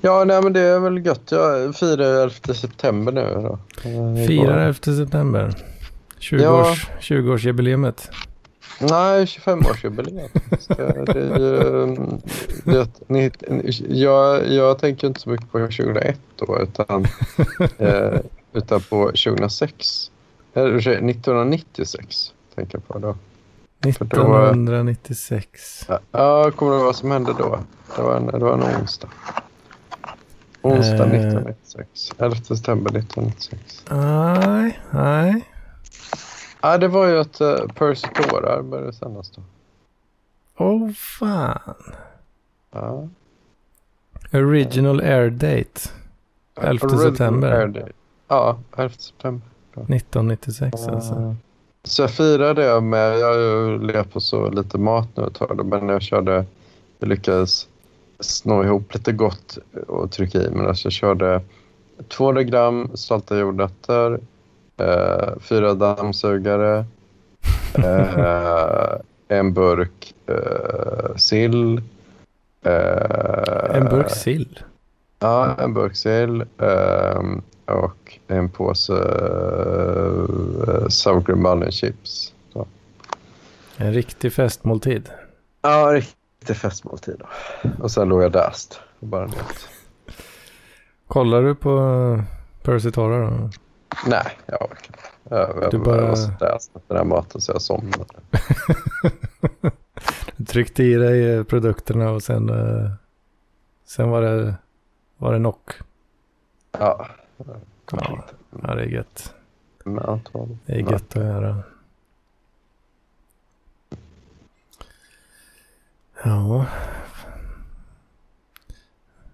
Ja, nej men det är väl gött. Jag firar 11 september nu då. Eh, Firar 11 september. 20 Ja. års, 20-årsjubileumet. Nej, 25-årsjubileum. Ska- Det är ju... Det, ni, jag, jag tänker inte så mycket på 2001 då, utan, eh, utan på 2006. Eller ursäkta, 1996 tänker jag på då. För då var- 1996. Ja, kommer du ihåg vad som hände då? Det var en, det var en onsdag. Onsdag Eh. 1996. 11 september 1996. Nej, nej. Ja, det var ju att uh, Percy tårar började sändas då. Åh fan. Ja. Original air date. 11 Original september. Air Day. Ja, 11 september. 1996 alltså. Ja. Så jag firade det med, jag har ju levt på så lite mat nu ett tag men jag körde, jag lyckades snå ihop lite gott och trycka i mig. Alltså jag körde 200 gram salta jordnötter, eh, fyra dammsugare, eh, en burk eh, sill. eh, En burk sill. Ja, en burk sill ehm, och en påse uh, sour cream onion chips. Så. En riktig festmåltid. Ja, riktig festmåltid då. Och sen låg jag däst och bara njöt. Kollar du på Percy Torra då? Nej, jag orkar inte. Jag, jag, Du bara- jag var så efter den här maten så jag somnade. Du tryckte i dig eh, produkterna och sen, eh, sen var det, var det knock. Ja, Ja, ja, det är gött. Det är gött att göra. Ja.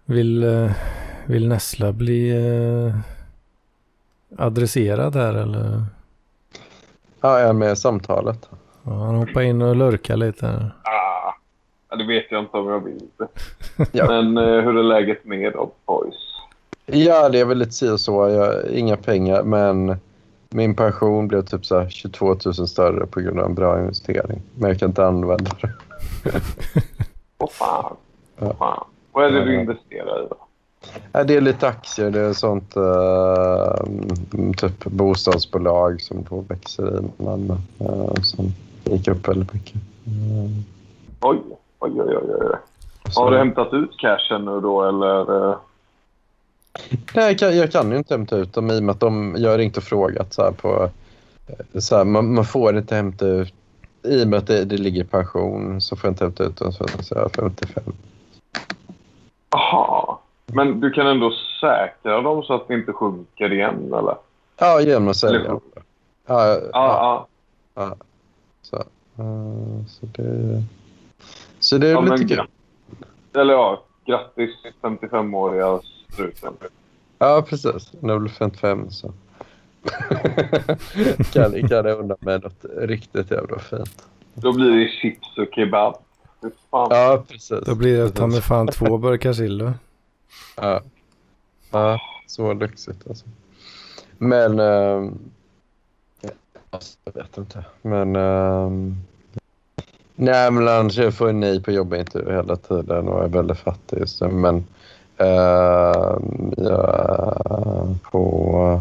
Vill, eh, vill Nessla bli adresserad här eller? Ja, jag är med i samtalet. Ja, han hoppar in och lurkar lite. här. Ah, ja, det vet jag inte om jag vill. Ja. Men eh, hur är läget med oss boys? Ja, det är väl lite si och så. Jag har inga pengar, men min pension blev typ så här 22 000 större på grund av en bra investering. Men jag kan inte använda det. Åh fan. Åh fan. Vad är det du investerar i då? Det är lite aktier. Det är sånt uh, typ bostadsbolag som då växer i Malmö. Uh, som gick upp väldigt mycket. Mm. Oj, oj, oj, oj. oj. Har du hämtat ut cashen nu då eller? Nej, jag kan, jag kan ju inte hämta ut dem i och med att de, jag har ringt och frågat så på... Så här, man, man, får inte hämta ut... I och med att det, det ligger pension så får jag inte hämta ut dem så jag är 55. Jaha. Men du kan ändå säkra dem så att det inte sjunker igen, eller? Ja, genom att sälja dem. Ja, ja, ja. ja. Så, uh, så det, så det är ja, lite kul. Eller ja, grattis 55-åriga struten. Ja, precis. När jag blir 55 så kan, kan jag unna mig något riktigt jävla fint. Då blir det chips och kebab. Ja, precis. Då blir det ta mig fan två burkar sill. Ja. ja, så lyxigt alltså. Men... Äh, jag vet inte. Men... Ehm, äh, nej, men annars jag får nej på jobbintervju hela tiden och är väldigt fattig just nu. Men... Ehm, äh, ja, på...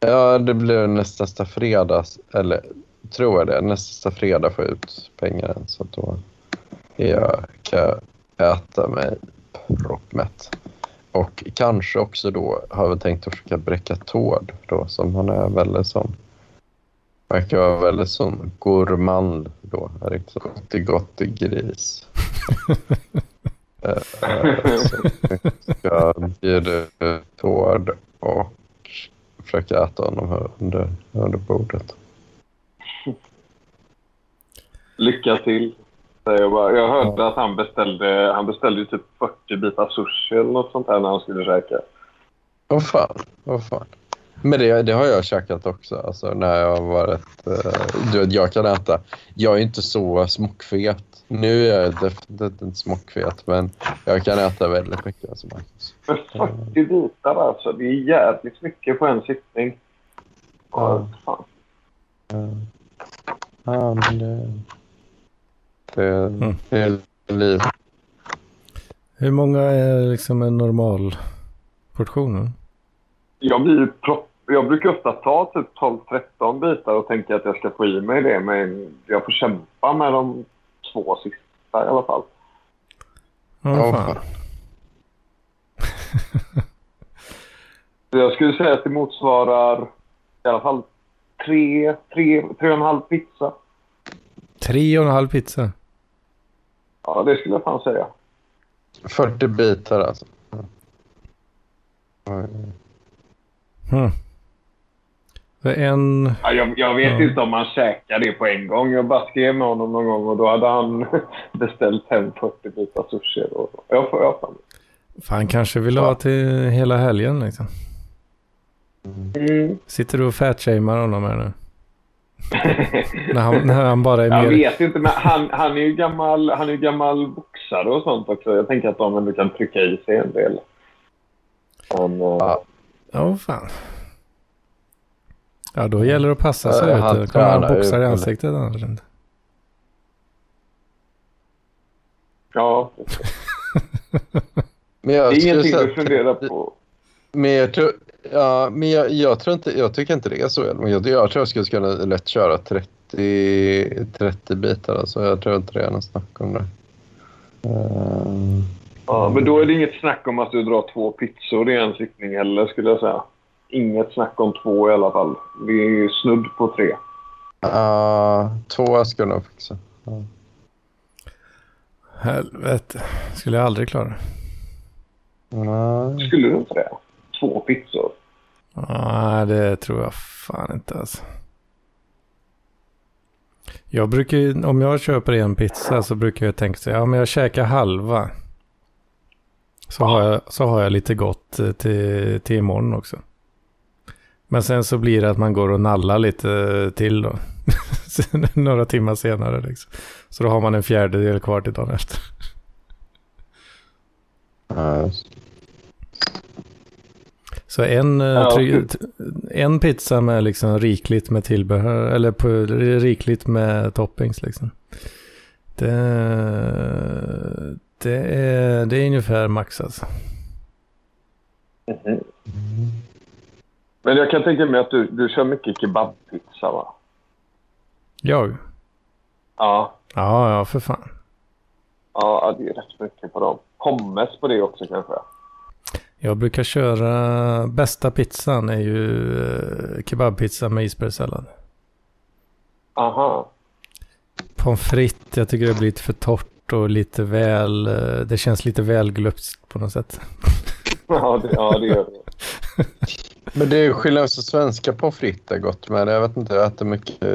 Ja, det blir nästa fredag. Eller tror jag det. Nästa fredag får jag ut pengar. Så då jag kan äta mig proppmätt. Och kanske också då har vi tänkt att försöka bräcka tård då som han är väldigt sån. Verkar vara väldigt sån gourmand då. Riktigt gott, gott gris. uh, så ska bjuda tård och försöka äta honom här under, under bordet. Lycka till. Jag, bara, jag hörde att han beställde, han beställde typ 40 bitar sushi eller något sånt här när han skulle käka. Åh oh, fan, oh, fan. Men det, det har jag käkat också, alltså när jag har varit... Uh, du vet, jag kan äta... Jag är inte så smockfet. Nu är jag definitivt inte smockfet, men jag kan äta väldigt mycket. Alltså, Men 40 bitar alltså, det är jävligt mycket på en sittning. Ja. Fan. Ja, ja men det... Det, mm. det är liv. Hur många är liksom en normal portion? Jag, blir propp, jag brukar ofta ta typ 12-13 bitar och tänka att jag ska få i mig det. Men jag får kämpa med de två sista i alla fall. Ja, fan. jag skulle säga att det motsvarar i alla fall tre, tre, tre och en halv pizza. Tre och en halv pizza? Ja, det skulle jag fan säga. 40 bitar alltså. Hmm. En... Ja, jag, jag vet ja. inte om han käkar det på en gång. Jag bara skrev med honom någon gång och då hade han beställt hem 40 bitar sushi. Och jag får jag fan. Fan kanske vill ha till hela helgen liksom. Mm. Sitter du och fatshamear honom här nu? När, han, när han bara är jag mer... vet inte, men han, han är ju gammal, han är gammal boxare och sånt också. Jag tänker att de ändå kan trycka i sig en del. Men, eh, ja. oh, fan. Ja, då gäller det att passa sig. Ja, han kommer han boxar i ansiktet annars inte. Ja. men jag det är ingenting du funderar på. Men jag tror, Ja, men jag, jag, tror inte, jag tycker inte det är så. Jag, jag tror jag skulle kunna lätt köra 30, 30 bitar. Alltså. Jag tror inte det är något snack om det. Uh, ja, men då är det inget snack om att du drar två pizzor i en sittning heller, skulle jag säga. Inget snack om två i alla fall. Vi är snudd på tre. Ja, uh, två ska jag nog fixa. Uh. Helvete. Skulle jag aldrig klara. Nej. Skulle du inte det? Två pizzor. Nej, det tror jag fan inte alltså. Jag brukar ju, om jag köper en pizza så brukar jag tänka så ja men jag käkar halva. Så, har jag, så har jag lite gott eh, till, till imorgon också. Men sen så blir det att man går och nallar lite till då. Några timmar senare liksom. Så då har man en fjärdedel kvar till dagen efter. Så en, eh, Ja, try, en pizza med liksom rikligt med tillbehör, eller på, rikligt med toppings liksom. Det, det, är, det är ungefär max alltså. Mhm. Men jag kan tänka mig att du, du kör mycket kebabpizza va? Jag? Ja. Ja, ja för fan. Ja, det är rätt mycket på dem. Pommes på det också kanske? Jag brukar köra, bästa pizzan är ju eh, kebabpizza med isbergssallad. Aha. Pommes frites, jag tycker det blir lite för torrt och lite väl, eh, det känns lite väl glupskt på något sätt. Ja, det, ja, det gör det. Men det är ju skillnad, så svenska pommes frites är gott men jag vet inte, jag äter mycket i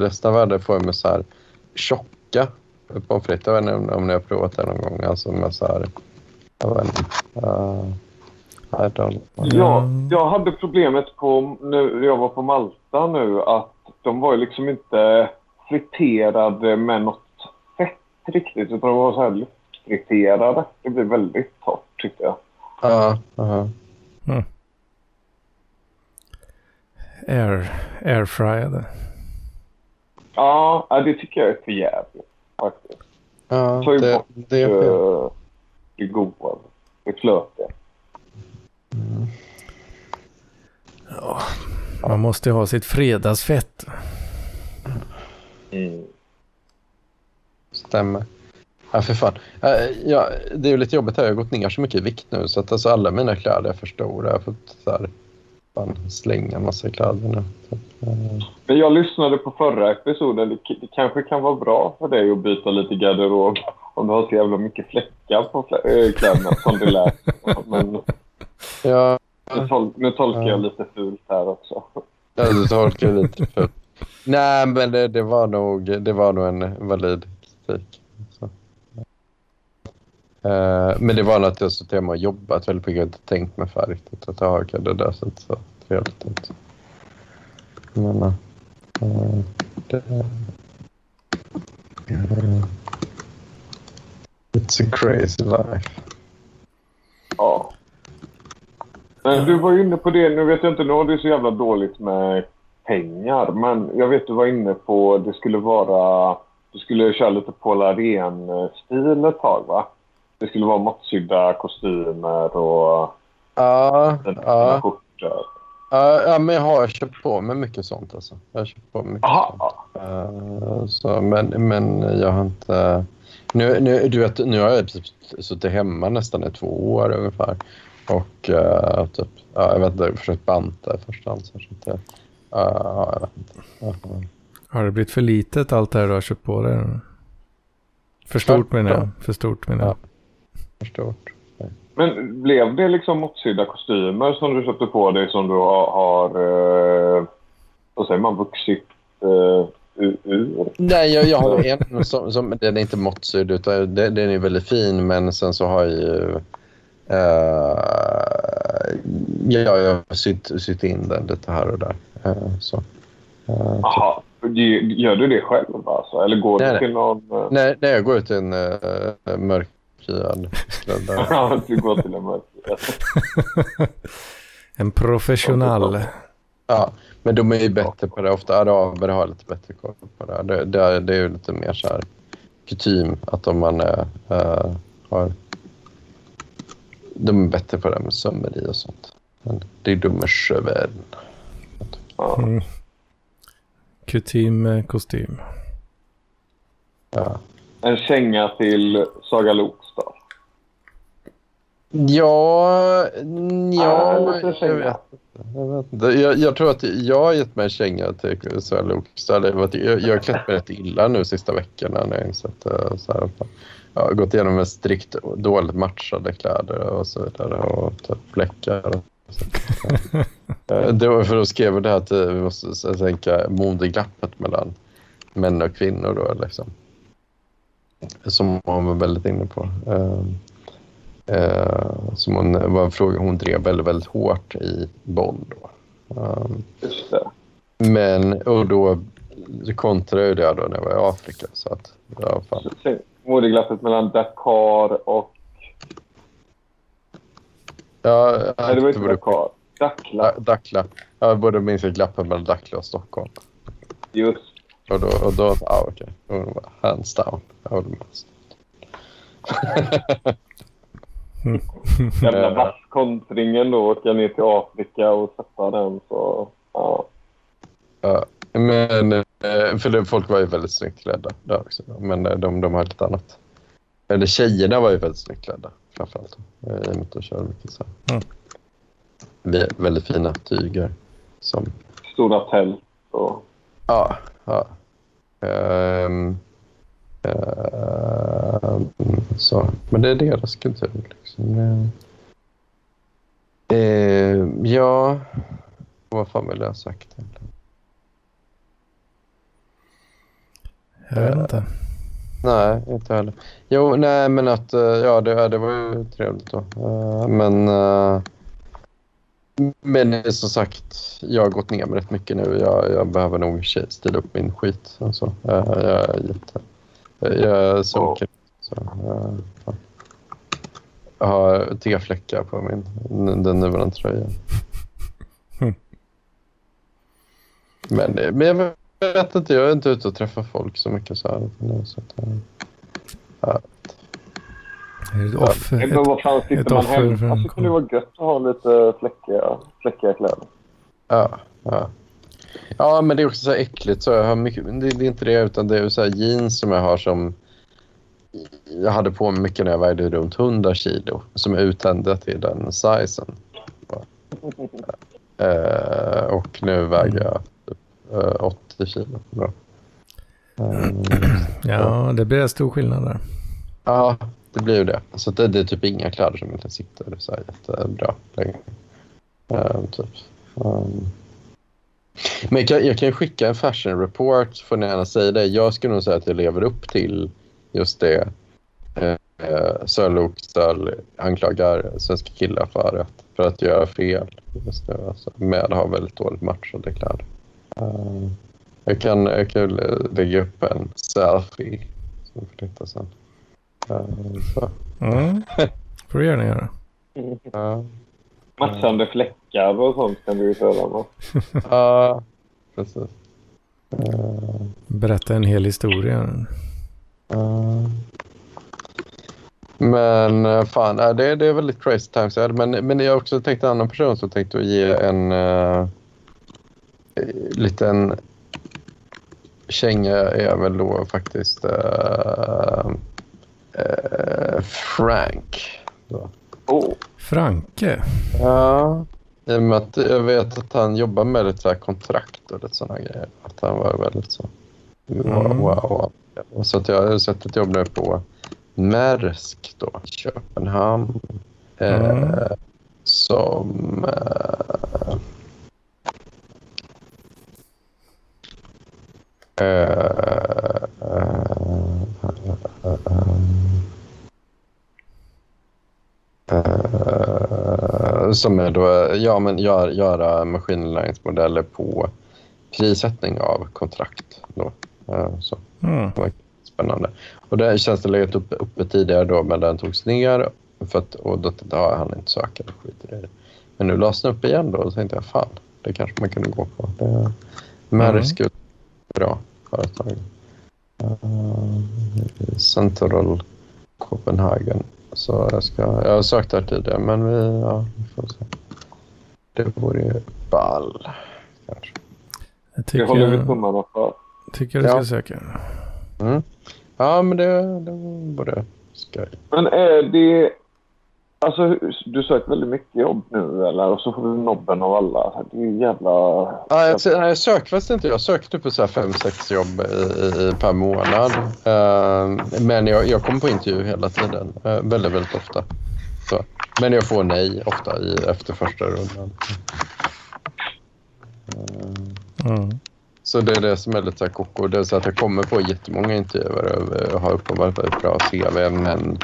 resten av världen får jag med så här tjocka pommes frites. Jag vet inte om- om ni har provat det någon gång. Alltså med så här, jag vet inte. Uh, I don't Ja, jag hade problemet på, nu, jag var på Malta nu att de var ju liksom inte friterade med något fett riktigt utan de var så här luftfriterade. Det blev väldigt torrt tyckte jag. Ja, ja. Air, airfryade. Ja, det tycker jag är för jävligt faktiskt. ja ju det, bort det är fel. Uh, det goda. Det flötiga. Man måste ju ha sitt fredagsfett. Mm. Stämmer. Ja, för fan. Eh, Ja, det är ju lite jobbigt här. Jag har gått ner så mycket i vikt nu så att alltså alla mina kläder är för stora. Jag har fått så här, fan, slänga massa kläder nu. Så, eh, Men jag lyssnade på förra episoden. Det, kanske kan vara bra för dig att byta lite garderob om du har så jävla mycket fläckar på äh, kläderna som det lät. Men Ja, nu, tol- nu tolkar Ja. jag lite fult här också. Ja, du tolkar lite för... Nej, men det, det, var nog, det var nog en valid kritik. Eh, men det var nog att jag suttit hemma och jobbat väldigt mycket. Har inte tänkt mig för riktigt att jag det där inte så trevligt ut. Men, eh, det, eh, It's a crazy life. Ja. Men du var inne på det. Nu vet jag inte, nu har du så jävla dåligt med pengar. Men jag vet du var inne på det skulle vara... Du skulle köra lite Paul Arén-stil ett tag va? Det skulle vara måttsydda kostymer och Ja, ja, skjortor. ja, ja, men jag har köpt på mig mycket sånt alltså. Jag har köpt på mycket sånt. Jaha. Eh, Så, men, men jag har inte... Nu, nu, du vet, nu har jag typ suttit hemma nästan i två år ungefär. Och uh, typ, ja, jag vet inte, jag försökt banta i första hand. Så att, uh, ja, jag vet inte. Uh, Har det blivit för litet allt det här du har köpt på dig? För stort menar jag. För stort menar jag. Ja. förstått. Men blev det liksom måttsydda kostymer som du köpte på dig som du har, har eh, vad säger man, vuxit eh, ur? ur? Nej, jag, jag har en som, som den är inte måttsydd utan den, den är väldigt fin men sen så har jag ju uh, ja, jag har sytt, sytt in den lite här och där. Så. Eh, Jaha, gör du det själv alltså? Eller går Nej, du till någon... Nej, nej, jag går ut i en uh, mörkhyad. Ja, du går till en mörk. En professional. Ja, men de är ju bättre på det. Ofta araber har lite bättre koll på det. Det, det, det är ju lite mer så här kutym att om man är, eh, har... De är bättre på det med sömneri och sånt. Men det är dumma sjövärden. Ja. Mm. Kutym med kostym. Ja. En känga till Saga Lokstad. Ja, ja Ah, lite jag, vet, jag vet inte. Jag, jag tror att jag har gett mig en känga till Sören Lokstad. Jag, jag har klätt mig rätt illa nu sista veckorna när jag insett eh, så här, har gått igenom med strikt dåligt matchade kläder och så vidare och typ fläckar. Det var för då skrev det här att vi måste sänka modeglappet mellan män och kvinnor då liksom. Som hon var väldigt inne på. Eh, Eh, som hon, var en fråga hon drev väldigt, väldigt hårt i Bonn. Då. Um, men och då kontrade jag det då när jag var i Afrika. Så att, ja, fan. Modeglappet mellan Dakar och... Ja, Nej, det var inte beror på- Dakar. Dackla. Da- Dackla. Jag borde minst glappa mellan Dackla och Stockholm. Just. Och då, och då ja okej. Bara hands down. Jag håller med. Jävla Eh. vasskontringen då. Åka ner till Afrika och sätta den. Så, ja. Ja, men eh, för det, folk var ju väldigt snyggt klädda där också. Men eh, de, de har lite annat. Eller tjejerna var ju väldigt snyggt klädda framförallt. eh, I och med att de kör mycket så här. Mm. Vä- Väldigt fina tyger. Som, Stora tält. Och, ja, ja. Ehm, ehm, så. Men det är deras kultur. Liksom. Eh, ja, vad fan vill jag ha sagt? egentligen? Jag vet inte. Nej, inte heller. Jo, nej, men att eh, ja, det, ja, det var ju trevligt då. Eh, Men, eh, men som sagt, jag har gått ner mig rätt mycket nu. Jag, jag behöver nog styra upp min skit. Alltså. Jag, jag är jätte... Jag är så så, eh, fan. Jag har T-fläckar på min, den nuvarande tröjan. Mm. Men, men jag vet inte, jag är inte ute och träffar folk så mycket så här. Så att, eh, ja. Ett offer? men vad fan, ett man hemma en så kan det vara gött att ha lite fläckiga, fläckiga kläder. Ja, ja. Ja, men det är också så här äckligt. Så jag har mycket, det, det är inte det, utan det är så här jeans som jag har som... Jag hade på mig mycket när jag vägde runt 100 kilo, som är uttända till den sizen. Eh, och nu väger jag typ, eh, 80 kilo. Bra. Eh, Ja, det blir stor skillnad där. Ja, det blir ju det. Så det, det är typ inga kläder som inte sitter så här jättebra längre. Ehm, typ. Ehm. Men jag kan, jag kan skicka en fashion report, får ni gärna säga det. Jag skulle nog säga att jag lever upp till just det. Sören Lokstall anklagar svenska killar för att, för att göra fel just nu. Alltså, med att ha väldigt dåligt matchade kläder. Ehm, jag, kan, jag kan lägga upp en selfie som får titta sen. Ehm, så. Mm. får du gärna göra. Ja. Matchande fläckar och sånt kan du ju köra med. Ja, precis. Ehm, Berätta en hel historia. ehm. Men eh, fan, äh, det, det är väldigt crazy times. Men, men jag har också tänkt en annan person som tänkte att ge en uh, liten känga är väl då faktiskt uh, uh, Frank. Då. Oh. Franke. Ja, i och med att jag vet att han jobbar med lite kontrakt och lite sådana grejer. Att han var väldigt så... Wow, Mm. wow, Så att jag har sett ett jobb nu på Märsk då, Köpenhamn. Mm. Eh, som... Eh, eh, eh, eh, som är då, ja men gör, göra maskininlärningsmodeller på prissättning av kontrakt. Då. Eh, så Mm. spännande. Och den tjänsten legat upp, uppe tidigare då, men den togs ner. För att, och då tänkte jag, ja, han inte söka, skiter i det. Men nu lades den upp igen då och då tänkte jag, fan, det kanske man kunde gå på. Det, Maersk är ett bra företag. Uh, Central Copenhagen. Så jag, ska, jag har sökt där tidigare, men vi, ja, vi får se. Det vore ju ball, kanske. Jag Det tycker, håller vi jag, tummarna för. tycker du ska Ja. söka. Mm. Ja, men det, det vore skoj. Men är det... Alltså, du söker väldigt mycket jobb nu, eller? Och så får du nobben av alla. Det är ju jävla... Ja, jag, nej, jag söker faktiskt inte. Jag söker typ på så här fem, sex jobb i, i, per månad. Eh, men jag, jag kommer på intervju hela tiden. Eh, väldigt, väldigt ofta. Så. Men jag får nej ofta i, efter första rundan. Eh, Mm. Så det är det som är lite så koko. Det är så att jag kommer på jättemånga intervjuer och och har uppenbarligen ett bra CV. Men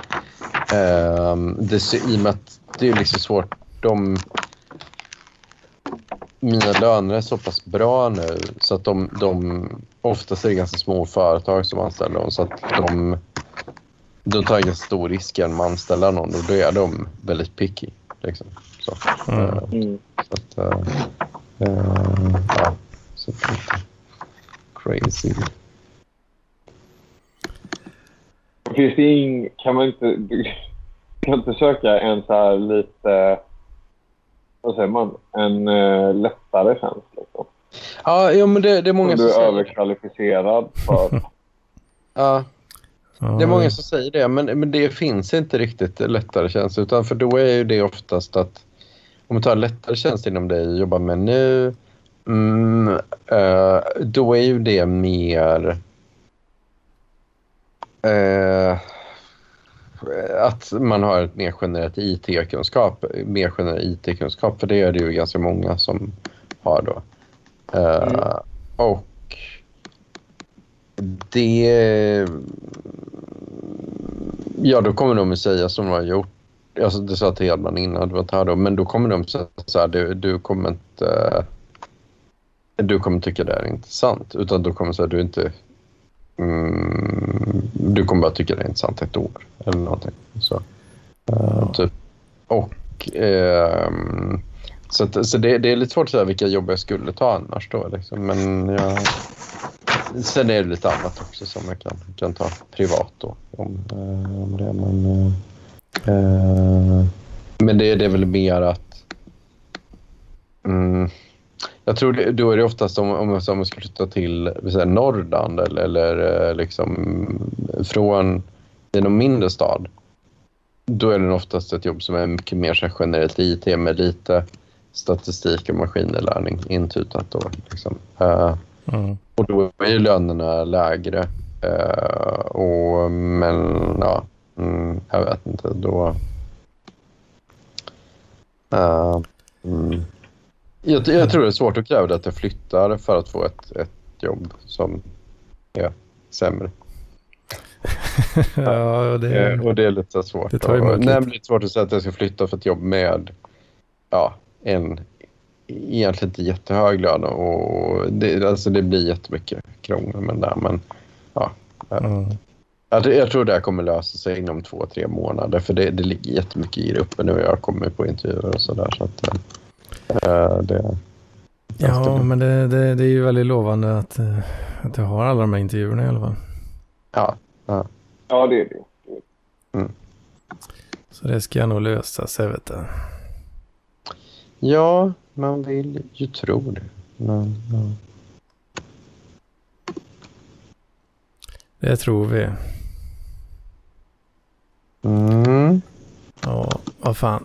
ehm, det, i och med att det är liksom svårt. De, mina löner är så pass bra nu så att de, de oftast är det ganska små företag som anställer dem. Så att de, de tar en stor risk genom att anställa någon och då är de väldigt picky. Liksom. Så. Mm. Eh. Så att, uh, uh, ja, så crazy. Finns det ing, kan man inte, kan inte söka en så här lite, vad säger man, en uh, lättare tjänst liksom? Ja, jo, men det, det är många som, som du är överkvalificerad för. ja, det är många som säger det, men, men det finns inte riktigt lättare tjänst. Utan för då är ju det oftast att om du tar lättare tjänst inom det du jobbar med nu, mm, uh, då är ju det mer uh, att man har ett mer generellt IT-kunskap. Mer generell IT-kunskap, för det är det ju ganska många som har då. Uh, mm. Och det... Ja, då kommer de att säga som de har gjort. Alltså, det sa till Hedman innan, det var här då. Men då kommer de säga så här, du, du kommer inte... Du kommer tycka det är intressant. Utan då kommer säga du inte... Mm, du kommer bara tycka det är intressant ett år eller någonting. Så, uh, typ. Och... Uh, så, att, så det, det, är lite svårt att säga vilka jobb jag skulle ta annars då. Liksom. Men jag, sen är det lite annat också som jag kan, kan ta privat då. Om, eh, om det. Men, eh, men det, det är väl mer att... Mm, jag tror det, då är det oftast om, om, om man ska flytta till säga, Norrland eller, eller eh, liksom från någon mindre stad. Då är det oftast ett jobb som är mycket mer så generellt IT med lite statistik och maskininlärning intutat. Då, liksom. uh, mm. Och då är ju lönerna lägre. Uh, och, men ja, mm, jag vet inte. Då... Uh, mm. Jag, jag, tror det är svårt att kräva att jag flyttar för att få ett, ett jobb som är sämre. ja, det är... Och det är lite svårt. Det tar Nej, lite svårt att säga att jag ska flytta för ett jobb med ja, en egentligen inte jättehög lön och det, alltså det blir jättemycket krångel med det där. Men ja, mm. jag, jag tror det här kommer lösa sig inom två, tre månader för det, det ligger jättemycket i det uppe nu. Jag kommer på intervjuer och sådär. Så att, äh, det, ja, men det, det, det, är ju väldigt lovande att, eh, att du har alla de här intervjuerna i alla fall. Ja. Ja, ja det är det. Mm. Så det ska jag nog lösa sig, vet du. Ja, man vill ju tro det. Men, ja. Det tror vi. Mm. Ja, vad fan.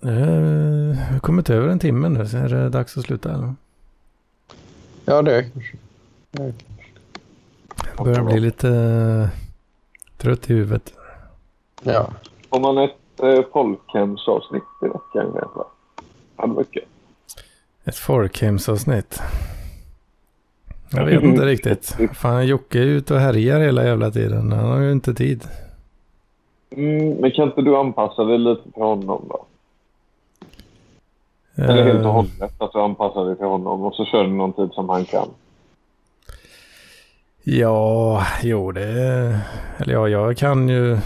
Vi har kommit över en timme nu, så är det dags att sluta eller? Ja, det är kanske. Jag börjar bli lite uh, trött i huvudet. Ja. Har man ett uh, folkhemsavsnitt i veckan? hade varit kul. Ett folkhemsavsnitt. Jag vet inte riktigt. Fan, Jocke är ute och härjar hela jävla tiden. Han har ju inte tid. Mm, men kan inte du anpassa dig lite till honom då? Eller helt och hållet att du anpassar dig till honom och så kör du någon tid som han kan. Ja, jo det... Eller ja, jag kan ju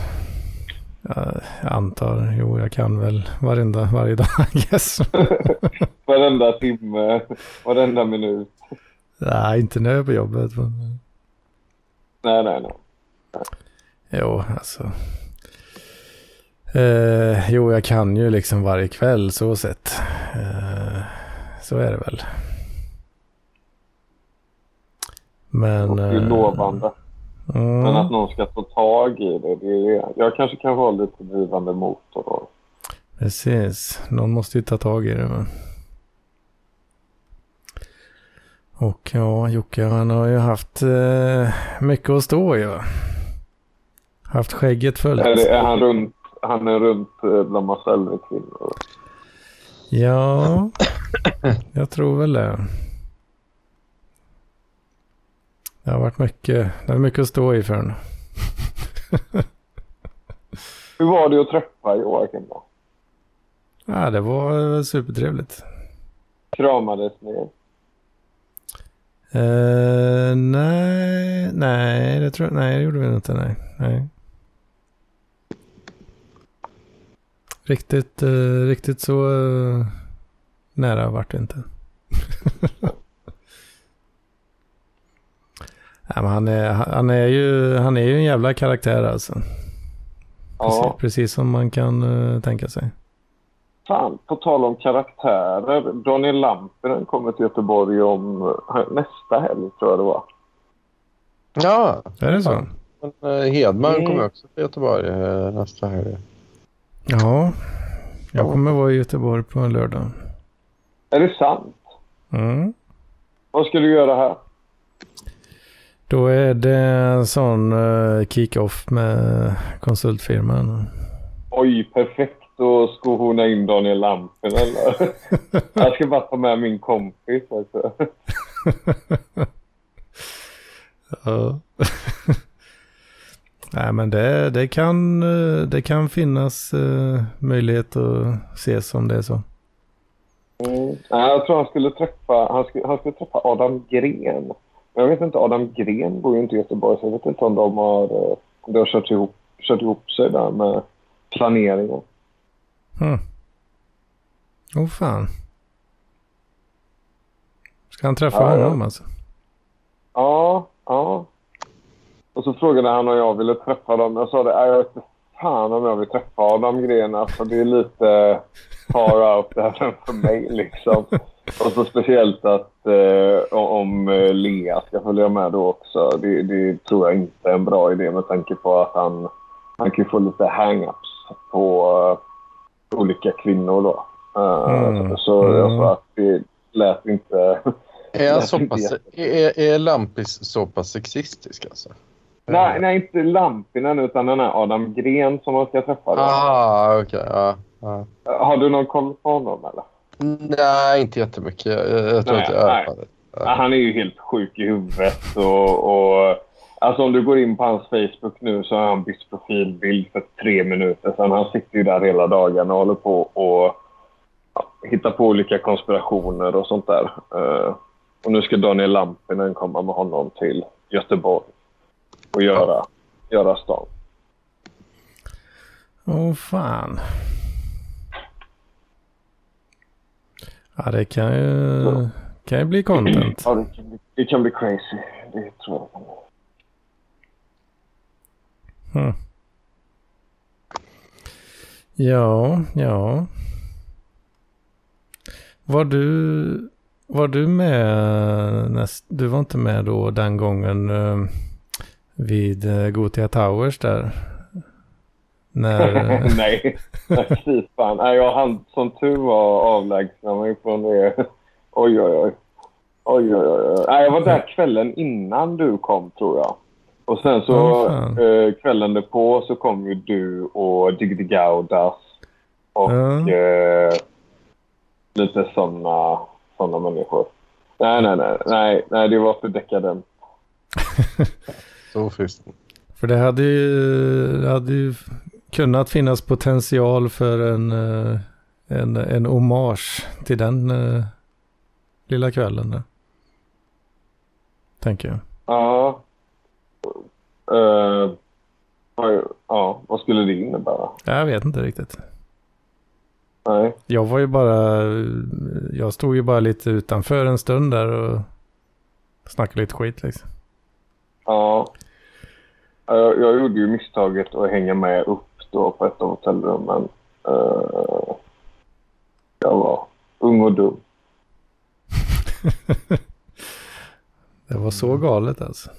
jag antar, jo jag kan väl varenda, varje dag, yes. varenda timme, varenda minut. Nej, inte när jag är på jobbet. Nej, nej, nej. Jo, alltså. Eh, jo, jag kan ju liksom varje kväll så sett. Eh, så är det väl. Men... Det är lovande. Mm. Men att någon ska ta tag i det, det är, jag kanske kan vara lite drivande motor då. Precis, någon måste ju ta tag i det. Men... Och ja, Jocke han har ju haft eh, mycket att stå i. Haft skägget fullt. Är, är han runt, han är runt eh, bland massa äldre kvinnor? Ja, jag tror väl det. Det har varit mycket, det är mycket att stå i för honom. Hur var det att träffa Joakim då? Ja, det var supertrevligt. Kramades ni? Uh, nej, nej, det tror jag, nej, det gjorde vi inte, nej. nej. Riktigt, uh, riktigt så uh, nära vart det inte. Nej, men han, är, han, är ju, han är ju en jävla karaktär alltså. Precis, Ja, precis som man kan uh, tänka sig. fan. På tal om karaktärer. Daniel Lampinen kommer till Göteborg om eh, nästa helg, tror jag det var. Ja, Är det så? Men, eh, Hedman Mm. kommer också till Göteborg eh, nästa helg. Ja, jag Ja. kommer vara i Göteborg på en lördag. Är det sant? Mm. Vad ska du göra här? Då är det en sån uh, kick-off med konsultfirman. Oj, perfekt att skohorna in Daniel Lampinen. eller? jag ska bara ta med min kompis. Alltså. Ja. Nej men det, det, kan, eh, det kan finnas uh, möjlighet att ses om det är så. Mm. Jag tror han skulle träffa, han skulle, han skulle träffa Adam Gren. Men jag vet inte, Adam Gren bor ju inte i Göteborg så jag vet inte om de har, eh, om de har kört, ihop, kört ihop sig där med planeringen. Hmm. Oh fan. Ska han träffa Ja, ja. honom alltså? Ja, ja. Och så frågade han om jag ville träffa dem. Jag sa det, "Nej, jag vet fan om jag vill träffa Adam Gren. Alltså det är lite far out där för mig liksom. Och så speciellt att eh, om eh, Lea ska följa med då också. Det, det tror jag inte är en bra idé med tanke på att han, han kan få lite hang-ups på eh, olika kvinnor då. Eh, Mm. Så jag sa att det lät inte... Är, så pass, är, är Lampis så pass sexistisk alltså? Nej, nej, inte Lampinen utan den här Adam Gren som man ska träffa. Då. Ah, okej. ja, ja. Har du någon koll på honom eller? Nej, inte jättemycket. Jag, jag tror Nej, inte jag nej. Ja, Han är ju helt sjuk i huvudet. Och, och, alltså om du går in på hans Facebook nu så har han bytt profilbild för tre minuter sedan. Han sitter ju där hela dagen och håller på och ja, hittar på olika konspirationer och sånt där. Eh, och nu ska Daniel Lampinen komma med honom till Göteborg och göra, göra stan. Åh fan. Ja det kan ju, kan ju bli content. Ja, det kan bli, det kan bli crazy. Det tror jag. Hmm. Ja, ja. Var du, var du med näst, du var inte med då den gången eh, vid eh, Gotia Towers där? När, Nej, nej fy fan. Nej, jag hann som tur var avlägsna mig från det. Oj, oj, oj. Oj, oj, oj. Nej, jag var där kvällen innan du kom, tror jag. Och sen så fan. eh, kvällen därpå så kom ju du och Digdi Gaudas och Ja. eh, lite såna, såna människor. Nej, nej, nej, nej, nej, det var för dekadent. Så friskt. för det hade ju, det hade ju kunnat finnas potential för en, eh, en, en hommage till den eh, lilla kvällen. Där. Tänker jag. Ja. Oj, ja, vad skulle det innebära? Jag vet inte riktigt. Nej. Jag var ju bara, jag stod ju bara lite utanför en stund där och snackade lite skit liksom. Ja. Ja, Jag, jag gjorde ju misstaget att hänga med upp då på ett av hotellrummen. Eh, jag var ung och dum. Det var så galet alltså.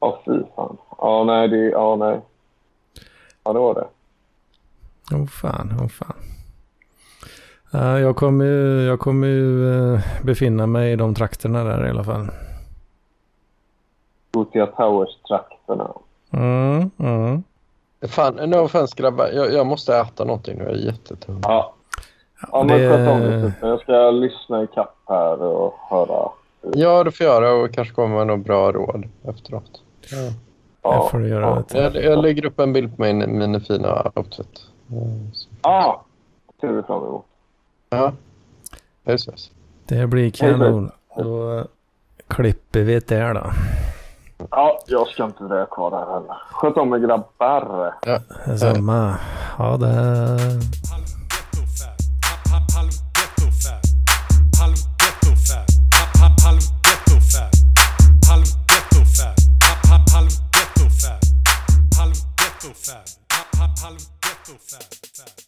Ja, fy fan. Ja, nej, det... Ja, nej. Ja, det var det. Åh fan, åh fan. Ja, jag kommer ju, jag kommer ju eh, befinna mig i de trakterna där i alla fall. Gothia Towers-trakterna. Mm, mm. Fan, no offense grabbar. Jag, jag måste äta någonting nu. Jag är jättetung. Ja. Ja, men Det- sköt om det. Susanne. Jag ska lyssna i kapp här och höra. Ja, det får jag göra och kanske kommer med några bra råd efteråt. Ja. Det får du göra. Ja. Jag, jag lägger upp en bild på min, min fina outfit. Ja. Det ser vi fram emot. Ja, det ses. Det blir kanon. Då eh, klipper vi det då. Ja, jag ska inte dröja kvar här heller. Sköt om er grabbar. Ja, samma. Ha det. Halv ghetto fab, halv ghetto fab, halv ghetto fab.